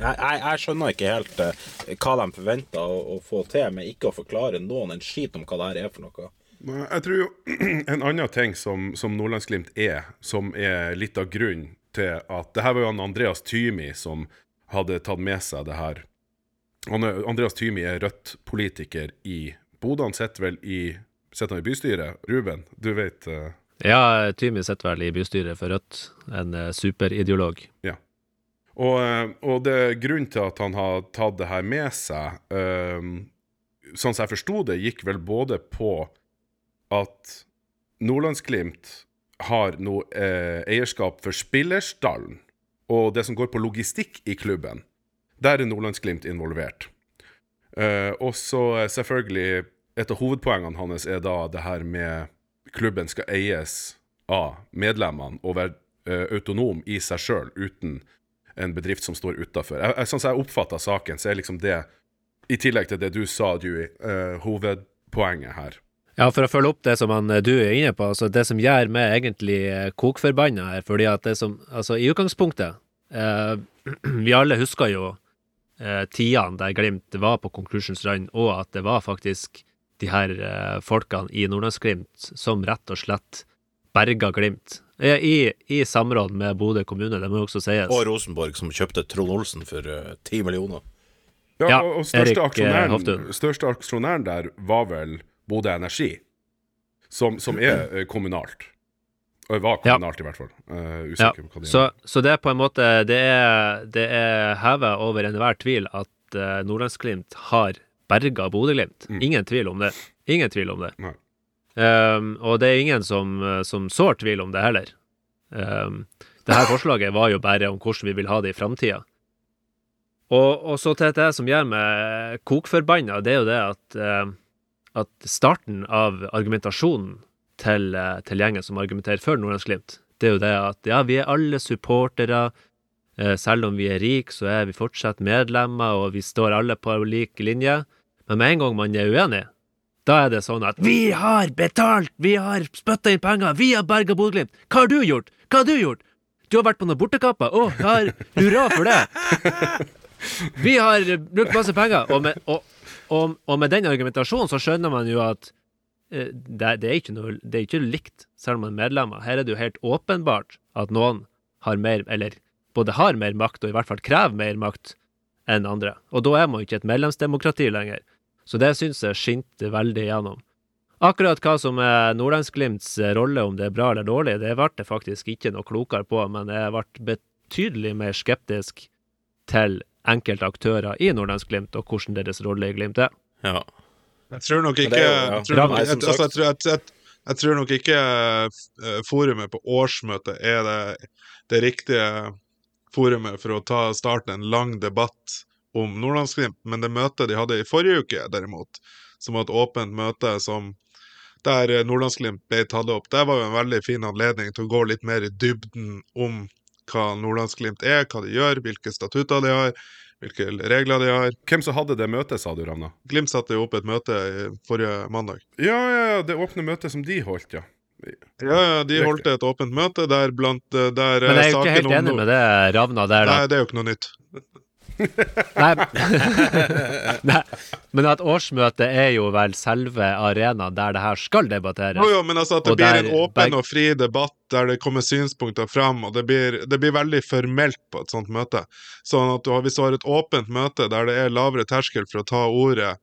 jeg, jeg, jeg skjønner ikke helt uh, hva de forventer å, å få til, med ikke å forklare noen en skit om hva det her er for noe. Jeg tror jo en annen ting som, som Nordlandsglimt er, som er litt av grunnen til at Det her var jo han Andreas Tymi som hadde tatt med seg det her. Han er, Andreas Tymi er Rødt-politiker i Bodø. Han sitter vel i Sitter han i bystyret? Ruben, du vet uh... Ja, Tymi sitter vel i bystyret for Rødt, en eh, superideolog. Og, eh, og det grunnen til at han har tatt det her med seg, sånn som jeg forsto det, gikk vel både på at Nordlandsglimt har noe eh, eierskap for spillerstallen og det som går på logistikk i klubben. Der er Nordlandsglimt involvert. Eh, og så eh, selvfølgelig Et av hovedpoengene hans er da det her med klubben skal eies av medlemmene og være eh, autonom i seg sjøl, uten en bedrift som står utafor. Sånn som jeg oppfatter saken, så er liksom det, i tillegg til det du sa, Dewey, eh, hovedpoenget her. Ja, for å følge opp det som han, du er inne på, altså det som gjør meg egentlig eh, kokforbanna her, fordi at det som Altså, i utgangspunktet eh, Vi alle husker jo eh, tidene der Glimt var på konkursens rand, og at det var faktisk de her eh, folkene i Nordlandsglimt som rett og slett berga Glimt. Eh, I, I samråd med Bodø kommune, det må jo også sies. Og Rosenborg, som kjøpte Trond Olsen for ti millioner. Ja, Ja, og, og største, Erik, eh, aksjonæren, største aksjonæren der var vel Bodø Energi, som, som er eh, kommunalt. Og var Ja. kommunalt, i hvert fall. Eh, Ja, usikker på hva de så, så det er på en måte Det er, det er hevet over enhver tvil at uh, Nordlandsglimt har berga Bodø-Glimt. Mm. Ingen tvil om det. Ingen tvil om det. Um, og det er ingen som, uh, som sår tvil om det heller. Um, det her forslaget var jo bare om hvordan vi vil ha det i framtida. Og, og så til det som gjør meg kokforbanna, det er jo det at, uh, at starten av argumentasjonen til, uh, til gjengen som argumenterer for Nordlandsglimt, det er jo det at ja, vi er alle supportere. eh, Selv om vi er rike, så er vi fortsatt medlemmer, og vi står alle på lik linje. Men med en gang man er uenig, da er det sånn at Vi har betalt! Vi har spytta inn penger! Vi har berga Bodø-Glimt! Hva har du gjort? Hva har du gjort? Du har vært på noen bortekamper? Å, oh, hurra for det! Vi har brukt masse penger! Og med, og, og, og med den argumentasjonen så skjønner man jo at eh, det, det, er noe, det er ikke likt, selv om man er medlemmer. Her er det jo helt åpenbart at noen har mer, eller både har mer makt, og i hvert fall krever mer makt enn andre. Og da er man jo ikke et medlemsdemokrati lenger. Så det syns jeg skinte veldig gjennom. Akkurat hva som er Nordlandsglimts rolle, om det er bra eller dårlig, det ble jeg faktisk ikke noe klokere på, men jeg ble betydelig mer skeptisk til enkelte aktører i Nordlandsglimt, og hvordan deres rolle i Glimt er. Ja. Jeg tror nok ikke jeg, tror nok, ikke eh, forumet på årsmøtet er det, det riktige forumet for å ta starte en lang debatt om Nordlandsglimt, men det møtet de hadde i forrige uke, derimot, som var et åpent møte som der Nordlandsglimt ble tatt opp, det var jo en veldig fin anledning til å gå litt mer i dybden om hva Nordlandsglimt er, hva de gjør, hvilke statutter de har, hvilke regler de har. Hvem som hadde det møtet, sa du, Ravna? Glimt satte jo opp et møte forrige mandag. Ja, ja, ja, det åpne møtet som de holdt, ja. Ja, ja, de holdt et åpent møte der blant eh, der Men jeg er eh, jo ikke helt enig med det, Ravna, der, da. Nei, det er jo ikke noe nytt. Nei. Nei. Men at årsmøtet er jo vel selve arenaen der det her skal debatteres. Jo, jo, men altså at det Og blir en åpen og fri debatt der det kommer synspunkter fram, og det blir, det blir veldig formelt på et sånt møte. Sånn at hvis du har et åpent møte der det er lavere terskel for å ta ordet,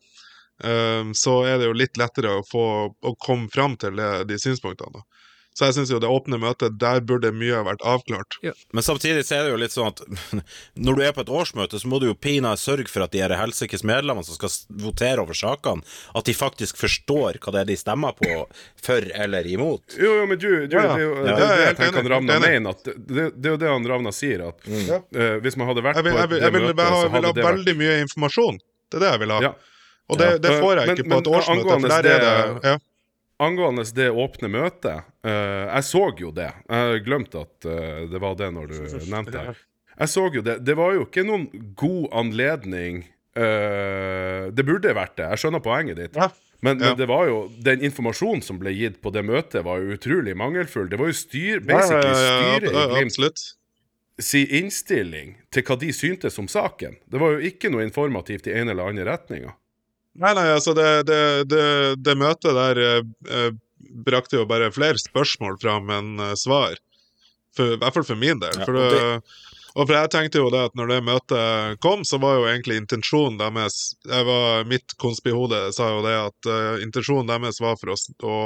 ehm, så er det jo litt lettere å få å komme fram til det, de synspunktene. da. Så jeg syns jo det åpne møtet, der burde mye ha vært avklart. Men samtidig så er det jo litt sånn at når du er på et årsmøte, så må du jo pinadø sørge for at de helsikes medlemmene som skal votere over sakene, at de faktisk forstår hva det er de stemmer på, for eller imot. Jo, jo, men du, du Ja, ja. det er jo Ja, det, jeg jeg han Ravna mener. At det, det er jo det han Ravna sier, at mm. uh, hvis man hadde vært Jeg vil, på jeg vil, det jeg vil, møtet, jeg så vil hadde ha det vært veldig mye informasjon. Det er det jeg vil ha. Ja. Og det, det får jeg Men- ikke på et årsmøte, for der er det det- ja. Angående det åpne møtet, uh, jeg så jo det. Jeg glemte at uh, det var det når du nevnte det. Jeg så jo det. Det var jo ikke noen god anledning uh, Det burde vært det, jeg skjønner poenget ditt. Ja. Men, men det var jo den informasjonen som ble gitt på det møtet, var jo utrolig mangelfull. Det var jo styr, basically styret i Glimt si innstilling til hva de syntes om saken. Det var jo ikke noe informativt i en eller annen retninga. Nei, nei, altså det, det, det, det møtet der eh, eh, brakte jo bare flere spørsmål fram enn eh, svar. For, I hvert fall for min del. Ja, for det, og for jeg tenkte jo det at når det møtet kom, så var jo egentlig intensjonen deres var, Mitt konspihode sa jo det at uh, intensjonen deres var for oss å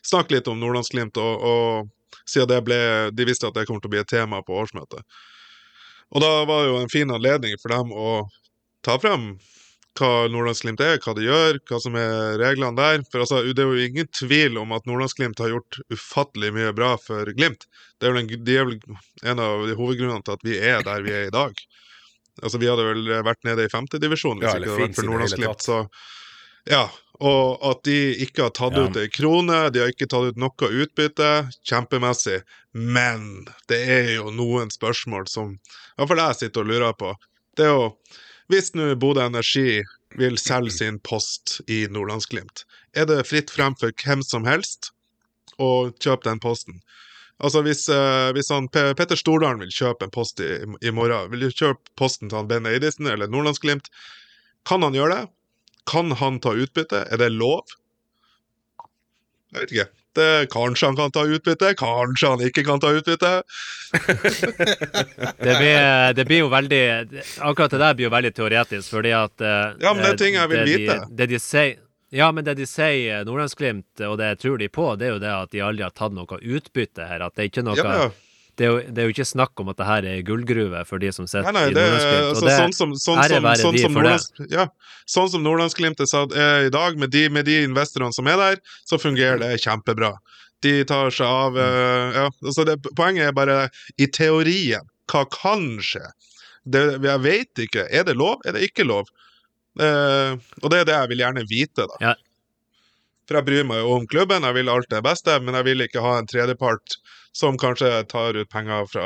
snakke litt om Nordlandsglimt, og, og siden det ble De visste at det kommer til å bli et tema på årsmøtet. Og da var jo en fin anledning for dem å ta frem hva Nordlandsglimt er, hva de gjør, hva som er reglene der. For altså, det er jo ingen tvil om at Nordlandsglimt har gjort ufattelig mye bra for Glimt. Det er vel en, de er vel en av de hovedgrunnene til at vi er der vi er i dag. Altså, vi hadde vel vært nede i femtedivisjon hvis Ja, ikke det hadde vært for Nordlandsglimt. Så ja. Og at de ikke har tatt Ja. ut ei krone, de har ikke tatt ut noe utbytte, kjempemessig. Men det er jo noen spørsmål som i hvert fall jeg sitter og lurer på. Det er jo Hvis nå Bodø Energi vil selge sin post i Nordlandsglimt, er det fritt frem for hvem som helst å kjøpe den posten? Altså Hvis, uh, hvis han, Pe- Petter Stordalen vil kjøpe en post i, i morgen, vil du kjøpe posten til han Ben Eidisen eller Nordlandsglimt? Kan han gjøre det? Kan han ta utbytte? Er det lov? Jeg vet ikke. Det, kanskje han kan ta utbytte, kanskje han ikke kan ta utbytte. Det blir, det blir jo veldig Akkurat det der blir jo veldig teoretisk, fordi at eh, Ja, men det er ting jeg vil det vite. De, det de sier ja, men det de sier, Nordlandsglimt, og det tror de på, det er jo det at de aldri har tatt noe utbytte her. At det er ikke noe Ja, ja. Det, er jo, det er jo ikke snakk om at det her er gullgruve for de som sitter Nei, nei, i Nordlandsglimt. altså, sånn som, sånn som, sånn som. Nordlands, ja, sånn som Nordlandsglimt er satt- er i dag, med de, med de investorene som er der, så fungerer det kjempebra. De tar seg av eh, ja, altså det, Poenget er bare i teorien. Hva kan skje? Det, jeg vet ikke. Er det lov? Er det ikke lov? Eh, og det er det jeg vil gjerne vite, da. Ja. For jeg bryr meg jo om klubben, jeg vil alt det beste, men jeg vil ikke ha en tredjepart som kanskje tar ut penger fra,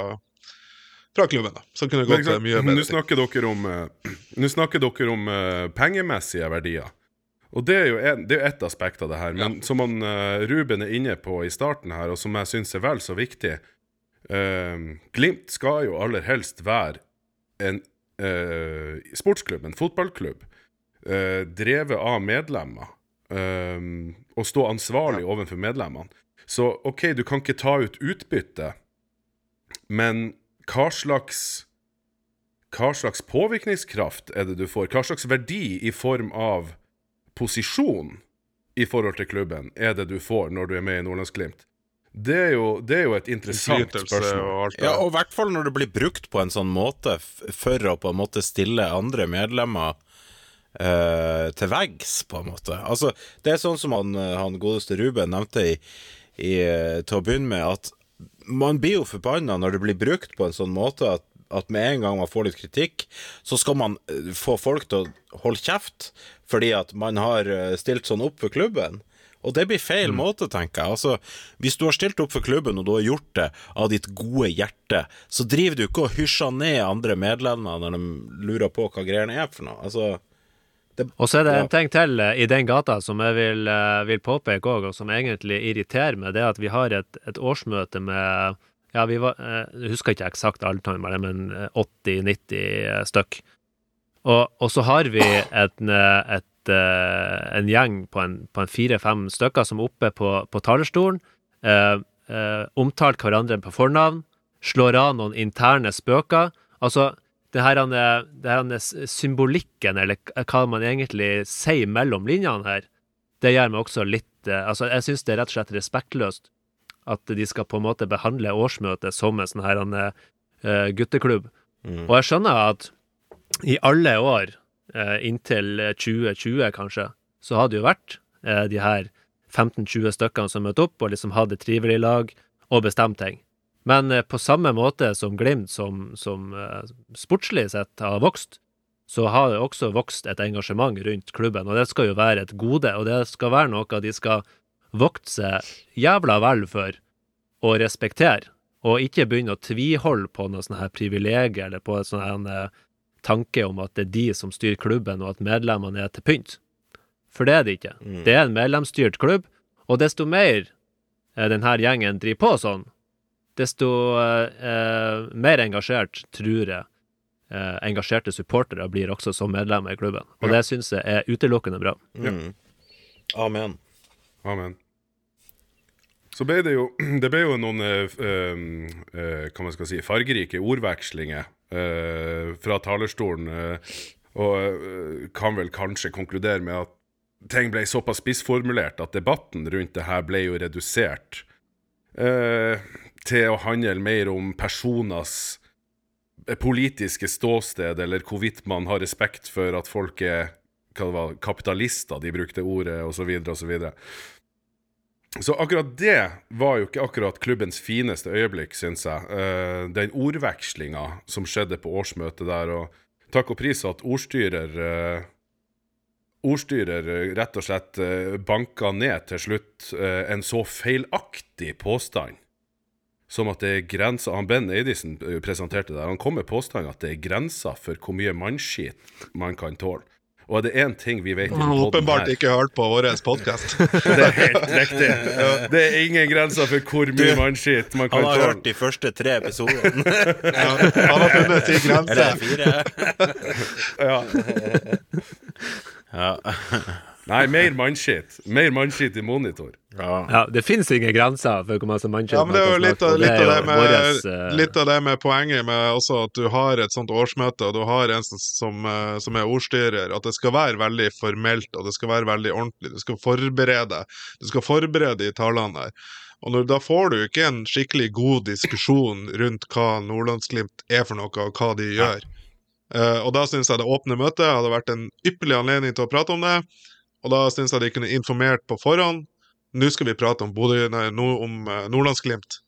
fra klubben, da. Som kunne gått mye bedre ting. snakker dere om, uh, nå snakker dere om uh, pengemessige verdier. Og det er jo en, det er ett aspekt av det her. Men som han, uh, Ruben er inne på i starten her, og som jeg syns er vel så viktig eh, Glimt skal jo aller helst være en eh, sportsklubb, en fotballklubb, eh, drevet av medlemmer. Eh, og stå ansvarlig overfor medlemmene. Så OK, du kan ikke ta ut utbytte, men hva slags hva slags påvirkningskraft er det du får? Hva slags verdi i form av posisjon i forhold til klubben er det du får når du er med i Nordlandsglimt? Det er jo, det er jo et interessant spørsmål. og Ja, og i hvert fall når det blir brukt på en sånn måte for å på en måte stille andre medlemmer eh, til veggs, på en måte. Altså, det er sånn som han, eh, han godeste Ruben nevnte i, i, eh, til å begynne med, at man blir jo forbanna når det blir brukt på en sånn måte at at med en gang man får litt kritikk, så skal man få folk til å holde kjeft fordi at man har stilt sånn opp for klubben. Og det blir feil måte, tenker jeg. Altså, hvis du har stilt opp for klubben, og du har gjort det av ditt gode hjerte, så driver du ikke og hysjer ned andre medlemmer når de lurer på hva greiene er for noe. Altså, Og så er det en ting til eh, i den gata som jeg vil, eh, vil påpeke òg, og som egentlig irriterer meg, det er at vi har et, et årsmøte med Ja, vi var eh, Jeg husker ikke eksakt alltall, men eh, 80-90 stykk. Og, og så har vi et, et, en gjeng på en, på en fire-fem stykker som er oppe på, på talerstolen, eh, eh, omtalt hverandre på fornavn, slår av noen interne spøker. Altså, det her, han- det her han- symbolikken, eller hva man egentlig sier mellom linjene her, det gjør meg også litt eh, Altså, jeg syns det er rett og slett respektløst at de skal på en måte behandle årsmøtet som en sånn her eh, gutteklubb. Mm. Og jeg skjønner at i alle år, eh, inntil 2020 kanskje, så har det jo vært eh, de her 15-20 stykkene som møtte opp og liksom hadde trivelig lag og bestemt ting. Men eh, på samme måte som Glimt, som, som eh, sportslig sett har vokst, så har det også vokst et engasjement rundt klubben, og det skal jo være et gode, og det skal være noe de skal vokte seg jævla vel for og respektere, og ikke begynne å tviholde på noe sånn her privilegier eller på en sånn eh, tanke om at det er de som styrer klubben, og at medlemmene er til pynt. For det er det ikke. Mm. Det er en medlemsstyrt klubb, og desto mer eh, denne gjengen driver på sånn, desto eh, mer engasjert tror jeg eh, engasjerte supportere blir også som medlemmer i klubben. Og Ja. det syns jeg er utelukkende bra. Mm. Amen. Amen. Så ble det jo Det ble jo noen eh, eh, eh, hva man skal si, fargerike ordvekslinger eh, fra talerstolen, og kan vel kanskje konkludere med at ting ble såpass spissformulert at debatten rundt det her ble jo redusert eh, til å handle mer om personers eh, politiske ståsted, eller hvorvidt man har respekt for at folk er var, kapitalister, de brukte ordet, osv., osv. Så akkurat det var jo ikke akkurat klubbens fineste øyeblikk, syns jeg. Eh, den ordvekslinga som skjedde på årsmøtet der, og takk og pris at ordstyrer eh, Ordstyrer rett og slett banka ned til slutt en så feilaktig påstand som at det er grenser Han Ben Eidisen presenterte der, Han kom med påstanden at det er grenser for hvor mye mannskit man kan tåle. Og er det én ting vi vet Han har åpenbart ikke hørt på vår podkast. det er helt riktig. Det er ingen grenser for hvor mye mannskitt man kan Han har hørt de første tre episodene. Ja, han har funnet sin grense. Eller fire. Ja. Ja. Nei, mer mannskitt. Mer mannskitt i monitor. ja. Ja, det finnes ingen grenser for hvor masse mannskitt Ja, men det er jo litt av, litt av, det, med, våres, uh... litt av det med poenget med også at du har et sånt årsmøte, og du har en som, som, eh, er ordstyrer, at det skal være veldig formelt, og det skal være veldig ordentlig. Du skal forberede Du skal forberede de talene der. Og når, da får du ikke en skikkelig god diskusjon rundt hva Nordlandsglimt er for noe, og hva de gjør. Eh, og da syns jeg det åpne møtet hadde vært en ypperlig anledning til å prate om det. Og da syns jeg de kunne informert på forhånd. Nå skal vi prate om, Bodø, nei, no, om eh, Nordlandsglimt.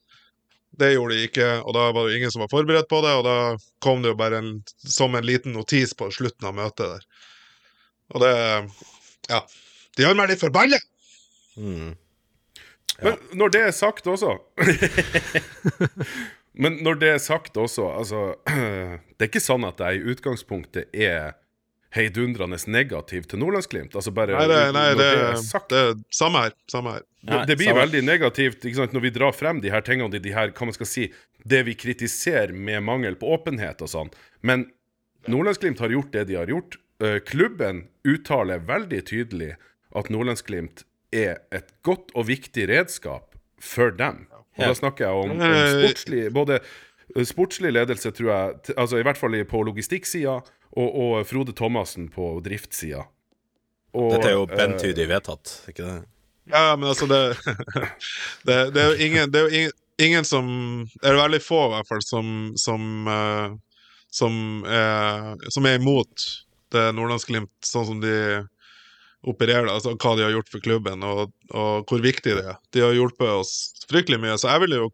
Det gjorde de ikke, og da var det ingen som var forberedt på det, og da kom det jo bare en, som en liten notis på slutten av møtet der. Og det Ja. Det gjør meg litt forbanna! Mm. Men når det er sagt også Men når det er sagt også, altså Det er ikke sånn at jeg i utgangspunktet er heidundrende negativ til Nordlandsglimt. Altså bare Nei, det, nei, det, det det er samme her. Samme her. Det, det blir samme. veldig negativt ikke sant, når vi drar frem de her tingene, de, de her, hva man skal si, det vi kritiserer med mangel på åpenhet og sånn. Men Nordlandsglimt har gjort det de har gjort. Eh, klubben uttaler veldig tydelig at Nordlandsglimt er et godt og viktig redskap for dem. Og da snakker jeg om, om Eh, sportslig Både eh, sportslig ledelse, tror jeg, altså i hvert fall på logistikksida, og, og Frode Thomassen på driftssida. Dette er jo eh, bentydig vedtatt, ikke det? Ja, men altså, det Det, det er jo ingen Det er jo ingen, ingen som Det er veldig få, i hvert fall, som Som, eh, som, er, som er imot det Nordlandsglimt, sånn som de opererer, altså hva de har gjort for klubben, og, og hvor viktig det er. De har hjulpet oss fryktelig mye, så jeg ville jo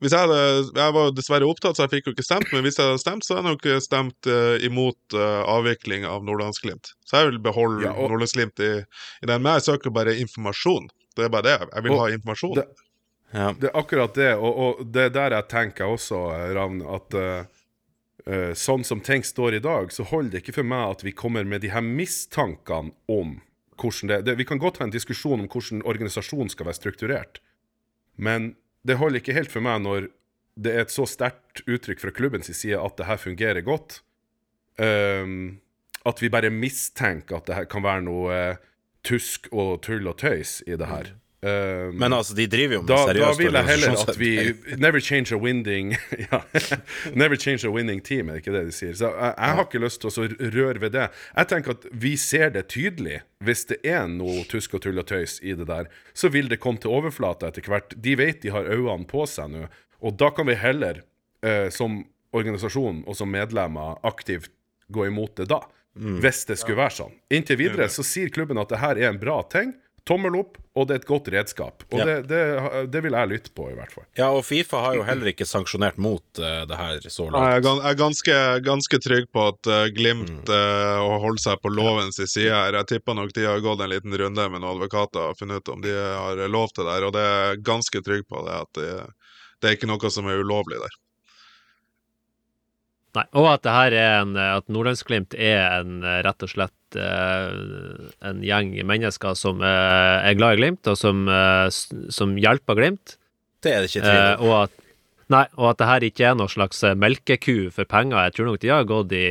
hvis jeg, hadde, jeg var dessverre opptatt, så jeg fikk jo ikke stemt, men hvis jeg hadde stemt, så hadde jeg nok stemt uh, imot uh, avvikling av Nordlandsglimt. Så jeg vil beholde Ja, og- Nordlandsglimt i, i den. Men jeg søker bare informasjon. Det er bare det. Jeg vil Og ha informasjon. det- Ja. Det er akkurat det, og, og det er der jeg tenker også, eh, Ravn, at eh, eh, sånn som ting står i dag, så holder det ikke for meg at vi kommer med de her mistankene om hvordan det, det Vi kan godt ha en diskusjon om hvordan organisasjonen skal være strukturert, men det holder ikke helt for meg når det er et så sterkt uttrykk fra klubbens side at det her fungerer godt. um, at vi bare mistenker at det her kan være noe uh, tusk og tull og tøys i det her. Ehm, Men altså, de driver jo med da, da vil jeg heller at vi. Never change a winning ja, Never change a winning team, er det ikke det de sier? Så jeg, jeg har ikke lyst til å røre ved det. Jeg tenker at vi ser det tydelig. Hvis det er noe tusk og tull og tøys i det der, så vil det komme til overflata etter hvert. De vet de har øynene på seg nå, og da kan vi heller, eh, som organisasjon og som medlemmer, aktivt gå imot det da. Hvis det skulle være sånn. Inntil videre så sier klubben at det her er en bra ting. Tommel opp, og det er et godt redskap. Og Ja. det, det, det vil jeg lytte på, i hvert fall. Ja, og Fifa har jo heller ikke sanksjonert mot uh, det her så er, langt. jeg er ganske, ganske trygg på at uh, Glimt uh, holder seg på lovens side her. Jeg tipper nok de har gått en liten runde med noen advokater og funnet ut om de har lov til det her, og det er jeg ganske trygg på det, at det, det er ikke noe som er ulovlig der. Nei, og at det her er en At Nordlandsglimt er en eh, rett og slett eh, en gjeng mennesker som eh, er glad i Glimt, og som, eh, som hjelper Glimt. Det er det ikke tvil Eh, om. og at Nei, og at det her ikke er noe slags eh, melkeku for penger. Jeg tror nok de har gått i,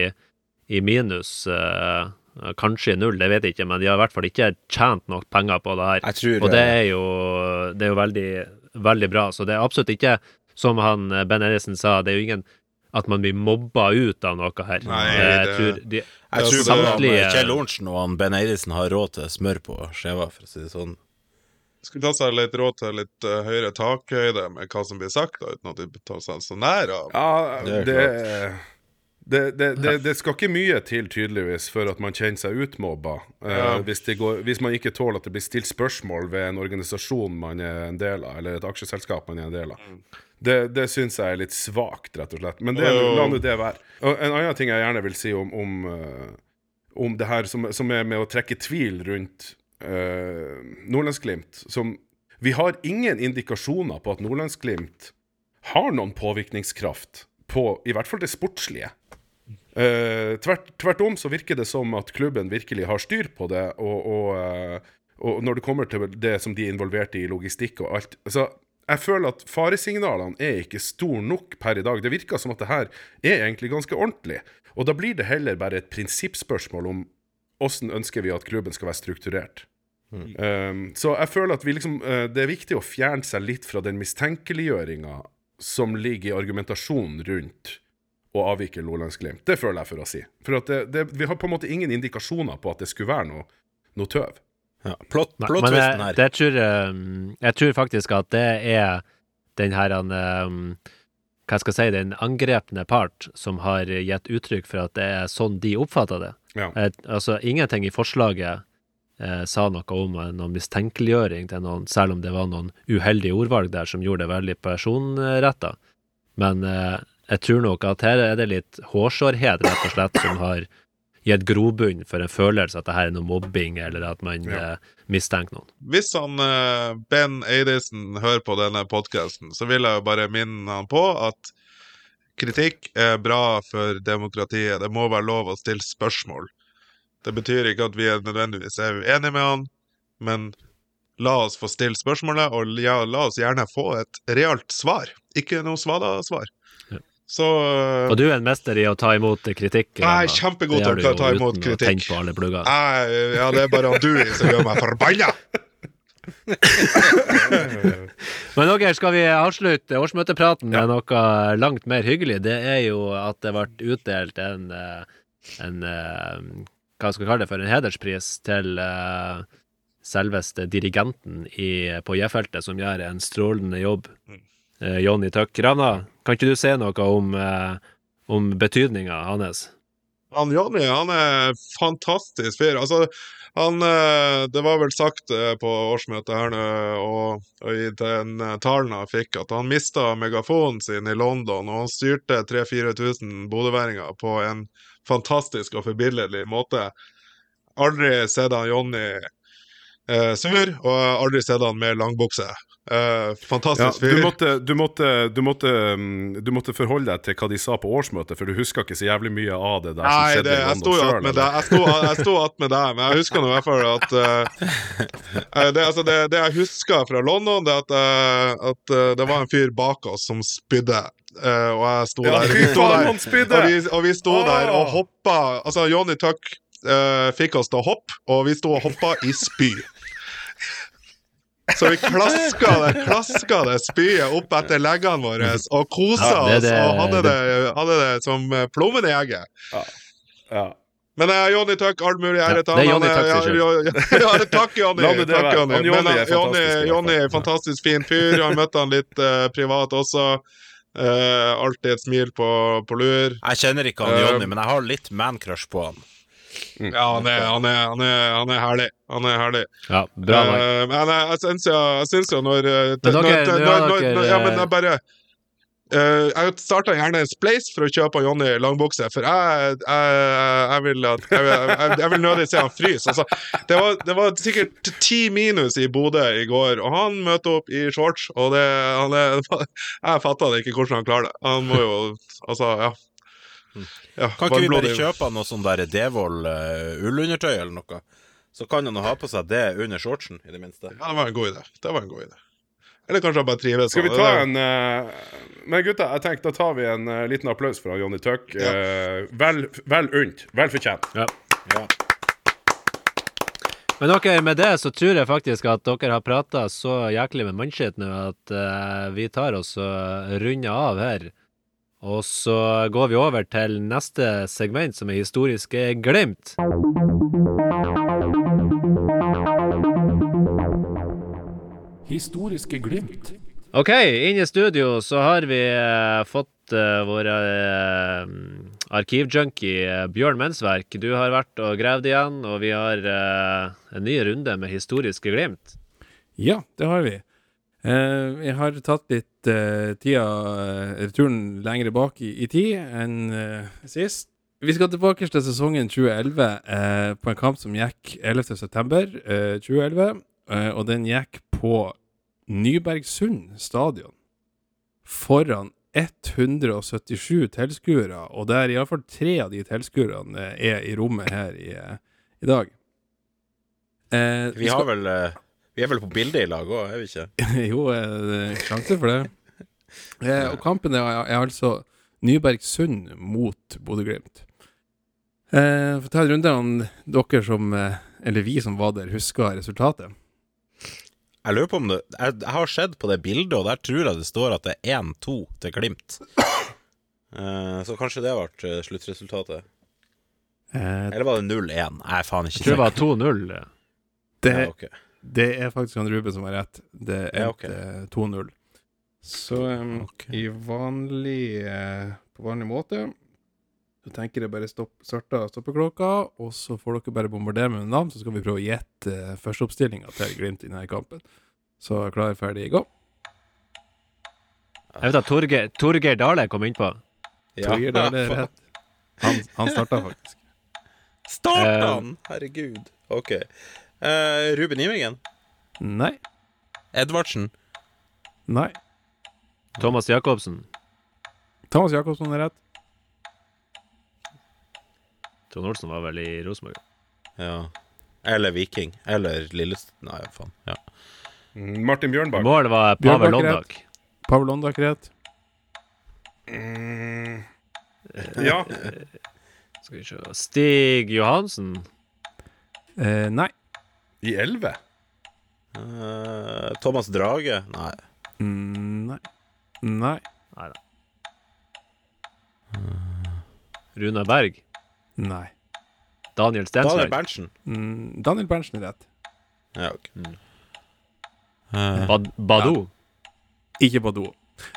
i minus, eh, kanskje i null, det vet jeg ikke, men de har i hvert fall ikke tjent nok penger på det her. Tror Og det eh, er jo, det er jo veldig, veldig bra. Så det er absolutt ikke, som han eh, Ben Edison sa, det er jo ingen at man blir mobba ut av noe her. Nei, Eh, jeg det- tror de, jeg tror samtlige- eh, Kjell Lorentzen og han Ben Eidesen har råd til smør på skjeva, for å si det sånn. Skulle ta seg litt råd til litt uh, høyere takhøyde med hva som blir sagt, da, uten at de tar seg så nær av. Ja, Det det det, det, det, skal ikke mye til, tydeligvis, for at man kjenner seg utmobba. Uh, Ja. hvis, det går, hvis man ikke tåler at det blir stilt spørsmål ved en organisasjon man er en del av, eller et aksjeselskap man er en del av. Det, det syns jeg er litt svakt, rett og slett. Men det, oh. la nå det være. Og en annen ting jeg gjerne vil si om, om, eh, om det her som, som er med å trekke tvil rundt uh, Nordlandsglimt som Vi har ingen indikasjoner på at Nordlandsglimt har noen påvirkningskraft på i hvert fall det sportslige. Uh, tvert, tvert om så virker det som at klubben virkelig har styr på det, og, og, uh, og når det kommer til det som de er involvert i, logistikk og alt Så jeg føler at faresignalene er ikke store nok per i dag. Det virker som at det her er egentlig ganske ordentlig. Og da blir det heller bare et prinsippspørsmål om åssen ønsker vi at klubben skal være strukturert. Um, så jeg føler at vi liksom, uh, det er viktig å fjerne seg litt fra den mistenkeliggjøringa som ligger i argumentasjonen rundt å avvike Lolandsglimt. Det føler jeg for å si. For at det, det, vi har på en måte ingen indikasjoner på at det skulle være noe, noe tøv. Ja. Plott, Nei, men her. det tror, jeg- jeg tror faktisk at det er den her han, um, Hva skal jeg si, den angrepne part som har gitt uttrykk for at det er sånn de oppfatter det. Ja. Et, altså, ingenting i forslaget eh, sa noe om eh, noen mistenkeliggjøring til noen, selv om det var noen uheldige ordvalg der som gjorde det veldig personretta. Men eh, jeg tror nok at her er det litt hårsårhet, rett og slett, som har gitt grobunn for en følelse at det her er noe mobbing, eller at man Ja. eh, mistenker noen. Hvis han eh, Ben Eidesen hører på denne podkasten, så vil jeg jo bare minne han på at kritikk er bra for demokratiet. Det må være lov å stille spørsmål. Det betyr ikke at vi er nødvendigvis er uenige med han, men la oss få stille spørsmålet, og ja, la oss gjerne få et realt svar. Ikke noe svada-svar. Så øh, Og du er en mester i å ta imot kritikk. Jeg er kjempegod til å ta imot kritikk. jeg, Ja, det er bare du som gjør meg forbanna! Men dere, skal vi avslutte årsmøtepraten med noe langt mer hyggelig? Det er jo at det ble utdelt en, eh, en eh, Hva skal vi kalle det for? En hederspris til eh, selveste dirigenten i, på J-feltet, som gjør en strålende jobb. Eh, Jonny Tuck. Ravna, kan ikke du si noe om, eh, om betydninga hans? Han Jonny, han er fantastisk fyr. Altså, han eh, Det var vel sagt eh, på årsmøtet her nå, og, og i den eh, talen han fikk, at han mista megafonen sin i London, og han styrte 3000-4000 bodøværinger på en fantastisk og forbilledlig måte. Aldri sett han Jonny eh, sur, og aldri sett han med langbukse. Ja, fantastisk du, fyr. måtte, du, måtte, du, måtte, mm, du måtte forholde deg til hva de sa på årsmøtet, for du husker ikke så jævlig mye av det der som Nei, skjedde det, jeg sto attmed med deg, jeg sto, jeg deg, men jeg husker nå i hvert fall at eh, det, altså det, det jeg husker fra London, det at, uh, at det var en fyr bak oss som spydde. og jeg sto Ja, der, vi sto der og, vi, og vi sto der og hoppa Altså, Johnny Tuck fikk oss til å hoppe, og vi sto og hoppa i spy. Så vi klaska det, klaska det spyet opp etter leggene våre og kosa Ja, det- oss og hadde det, hadde det som eh, plommen i egget. Ja. Men uh, Jonny Tuck, all mulig ære Ja, til det er han. Johnny ja, ja, ja, takk, være. Jonny. Johnny er Johnny. Johnny er fantastisk fin fyr. Jeg møtte han litt uh, privat også. Uh, alltid et smil på, på lur. Jeg kjenner ikke han Eh, Jonny, men jeg har litt mancrush på han. Ja, han er, han, er, han, er, han er herlig. Han er herlig. Ja, bra. Eh, men jeg, jeg syns jo, jo når, eh, Men dere- når, nå når, når, dere, Ja, men jeg bare Uh, Jeg starta gjerne en spleis for å kjøpe Jonny langbukse, for jeg, jeg, jeg vil at Jeg, jeg, vil nødig se han fryse. Altså, det, var, det var sikkert ti minus i Bodø i går, og han møter opp i shorts, og det han er, Jeg fatta det ikke hvordan han klarer det. Han må jo Altså, ja. Ja Kan ikke vi bare kjøpe noe sånn der Devold uh, ullundertøy eller noe? Så kan han ha på seg det under shortsen, i det minste. Ja, det var en god idé. Det var en god idé. Eller kanskje han bare trives. Skal vi ta en uh, Men gutta, jeg tenkte da tar vi en uh, liten applaus fra Johnny Tuck. Ja. Uh, vel, vel unt. Vel fortjent. Ja. Ja. Men dere, med det så tror jeg faktisk at dere har prata så jæklig med mannskitt nå at vi tar oss og runder av her. Og så går vi over til neste segment, som er historiske glimt. Historiske glimt. Ok, inn i studio så har vi eh, fått uh, vår uh, arkivjunkie eh, Bjørn Mensverk. Du har vært og gravd igjen, og vi har eh, en ny runde med historiske glimt. Ja, det har vi. Eh, jeg har tatt litt eh, tida eh, returen lenger bak i, i tid enn eh, sist. Vi skal tilbake til sesongen 2011 eh, på en kamp som gikk 11.9.2011. Eh, 2011. Eh, og den gikk på Nybergsund stadion foran 177 tilskuere, og der iallfall tre av de tilskuerne er i rommet her i, i dag. Eh, Vi, har vel, vi er vel på bildet i lag òg, er vi ikke? jo, eh, det er sjanse for det. Eh, og kampen er, er altså Nybergsund mot Bodø-Glimt. Eh, Få ta en runde om dere som, eh, eller vi som var der, husker resultatet. Jeg lurer på om det jeg, jeg har sett på det bildet, og der tror jeg det står at det er 1-2 til Glimt. Eh, så kanskje det ble sluttresultatet. Eh, Eller var det 0-1? Jeg er faen ikke Jeg tror det var 2-0. det, Ja, ok. Det er faktisk han Ruben som har rett. Det Ja, okay. 2-0. Så um, okay. i vanlig, uh, på vanlig måte så tenker jeg bare stopp, starte stoppeklokka, og så får dere bare bombardere med navn, så skal vi prøve å gjette uh, førsteoppstillinga til Glimt i denne kampen. Så klar, ferdig, gå. Jeg vet at Torgeir, Torge Dale kom innpå. Ja, Torgeir Dale er rett. Han, han starta faktisk. Starta Eh, han! Herregud. Ok. Eh, Ruben Ivingen? Nei. Edvardsen? Nei. Thomas Jacobsen. Thomas Jacobsen er rett. Trond Olsen var vel i Rosenborg. Ja. Eller Viking. Eller Lillest... Nei, faen. Ja. Mm, Martin Bjørnbakk. Mål var Pavel Londak. Pavel Londak rett. Mm, ja. Skal vi se Stig Johansen. Eh, nei. I elleve? Uh, Thomas Drage? Nei. Mm, nei. Nei. Nei da. Runar Berg. Nei. Daniel Daniel Berntsen? Mm, Daniel Berntsen er rett. Ja, ok. Eh, Bad Badou. Ikke Badou.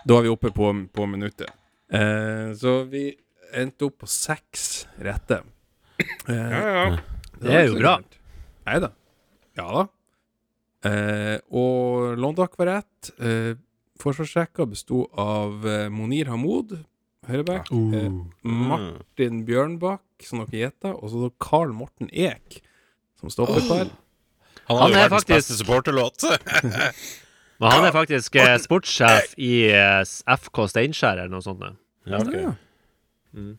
Da er vi oppe på, på minuttet. Uh, så vi endte opp på seks rette. Uh, Ja, ja. Det er jo bra. Nei da. Ja da. Eh, og Londak var rett. Eh, Forsvarsrekka besto av eh, Monir Hamoud, høyreback. Eh, Martin Bjørnbakk, som dere gjetta, og så Carl Morten Eek, som stopperpar. Han, Han har jo er verdens faktisk- beste supporterlåt. Men han er faktisk eh, sportssjef i eh, FK Steinkjer eller noe sånt. ja, okay. Ja. Mm.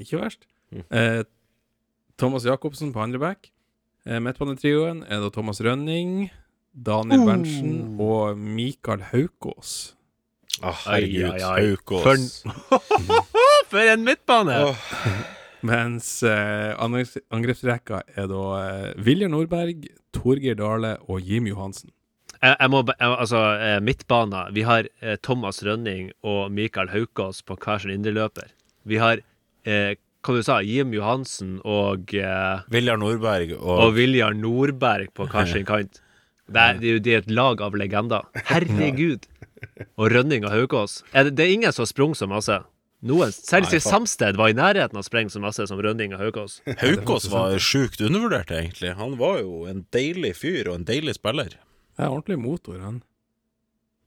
Ikke verst. Mm. Eh, Thomas Jacobsen på andre back. Eh, Midtbanetrioen er da Thomas Rønning, Daniel Oh. Berntsen og Mikael Haukås. Å, herregud. Ai, ai, ai. Haukås. For en midtbane! Oh. Mens eh, angrepsrekka er da eh, Viljar Nordberg, Torgeir Dale og Jim Johansen. Jeg, jeg må, jeg, altså, eh, midtbana. Vi har eh, Thomas Rønning og Mikael Haukås på hver sin indreløper. Vi har, eh, hva du sa, Jim Johansen og, eh, Viljar Nordberg og, og Viljar Nordberg på hver sin kant. Det er, det er jo det er et lag av legender. Herregud! Og Rønning og Haukås. Er det, det er ingen som har sprunget så masse. Noen, selv Nei. Samsted var i nærheten av å sprenge så masse som Rønning og Haukås. Haukås var sjukt undervurdert, egentlig. Han var jo en deilig fyr og en deilig spiller. Det er ordentlig motor, han.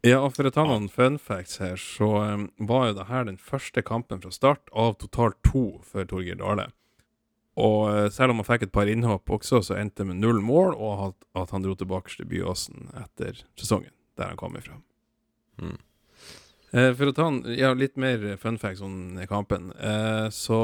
Ja, for å ta noen fun facts her, så um, var jo det her den første kampen fra start av totalt to for Torgeir Dale. Og uh, selv om han fikk et par innhopp også, så endte det med null mål, og at, at han dro tilbake til Byåsen etter sesongen, der han kom ifra. Mm. Uh, for å ta en, ja, litt mer fun facts om kampen, uh, så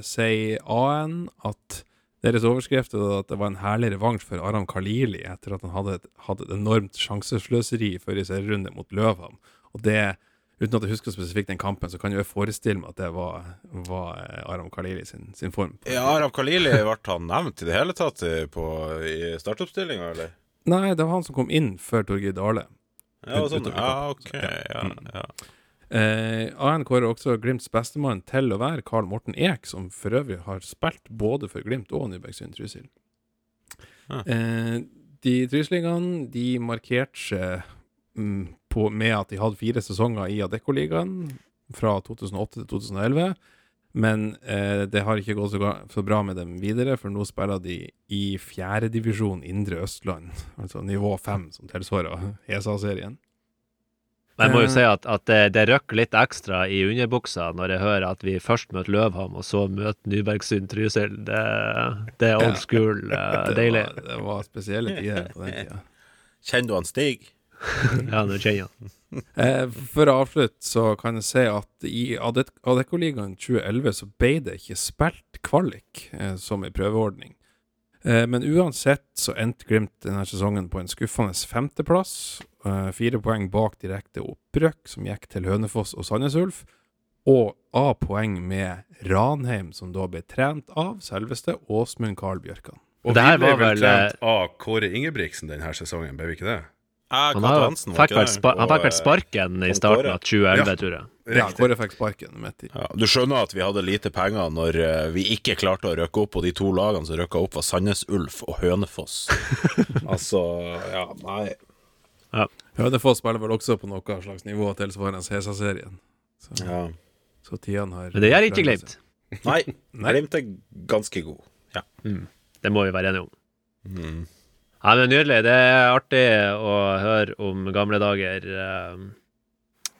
sier AN at deres overskrift er at det var en herlig revansj for Aram Khalili etter at han hadde et, hadde et enormt sjansesløseri før i serierunde mot Løvham. Og det, uten at jeg husker spesifikt den kampen, så kan jeg forestille meg at det var, var eh, Aram Khalili sin, sin form. Ja, Aram Khalili, ble han nevnt i det hele tatt i- på, i startoppstillinga, eller? Nei, det var han som kom inn før Torgeir Dale. Ja, sånn. Ja ok. ja. Ja, Mm. ja. Eh, AN kårer også Glimts bestemann til å være Karl Morten Eek, som for øvrig har spilt både for Glimt og Nybergsund Trysil. Ah. Eh, de tryslingene de markerte seg mm, på, med at de hadde fire sesonger i Adeccoligaen fra 2008 til 2011. Men eh, det har ikke gått så, så bra med dem videre, for nå spiller de i fjerdedivisjon Indre Østland, altså nivå fem, som tilsvarer ESA-serien. Men jeg må jo Eh. si at, at det, det røkker litt ekstra i underbuksa når jeg hører at vi først møter Løvham, og så møter Nybergsund Trysil. Det, det er old Ja. school. eh, deilig. Det var, det var spesielle tider på den tida. Kjenner du han Stig? Ja, nå kjenner han. Eh, for å avslutte så kan jeg si at i Adec- Adeccoligaen 2011 så ble det ikke spilt kvalik eh, som en prøveordning. Eh, men uansett så endte Glimt denne sesongen på en skuffende femteplass. Eh, fire poeng bak direkte opprykk, som gikk til Hønefoss og Sandnes Ulf. Og A-poeng med Ranheim, som da ble trent av selveste Åsmund Karl Bjørkan. Og Det vi ble vel vel, trent av Kåre Ingebrigtsen denne sesongen, ble vi ikke det? Han, har, fikk ikke vel han fikk vel eh, sparken i starten av 2011, Ja. tror jeg. Ja, Kåre fikk sparken midt i. Ja, du skjønner at vi hadde lite penger når eh, vi ikke klarte å røkke opp, og de to lagene som røkka opp, var Sandnes Ulf og Hønefoss. altså, ja, nei Hønefoss spiller vel også på noe slags nivå tilsvarende Hesa-serien. Så, ja. så tidene har Men det er ikke Glimt. Nei, Nei. Glimt er ganske god. Ja. Det må vi være enige om. Mm. Ja, men Nydelig. Det er artig å høre om gamle dager, eh,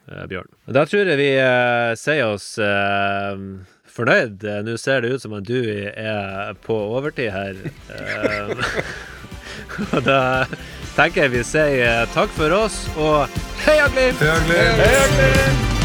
eh, Bjørn. Da tror jeg vi eh, sier oss eh, fornøyd. Nå ser det ut som at du er på overtid her. Eh, og da tenker jeg vi sier eh, takk for oss, og heia Glimt! Heia Glimt! Heia Glimt!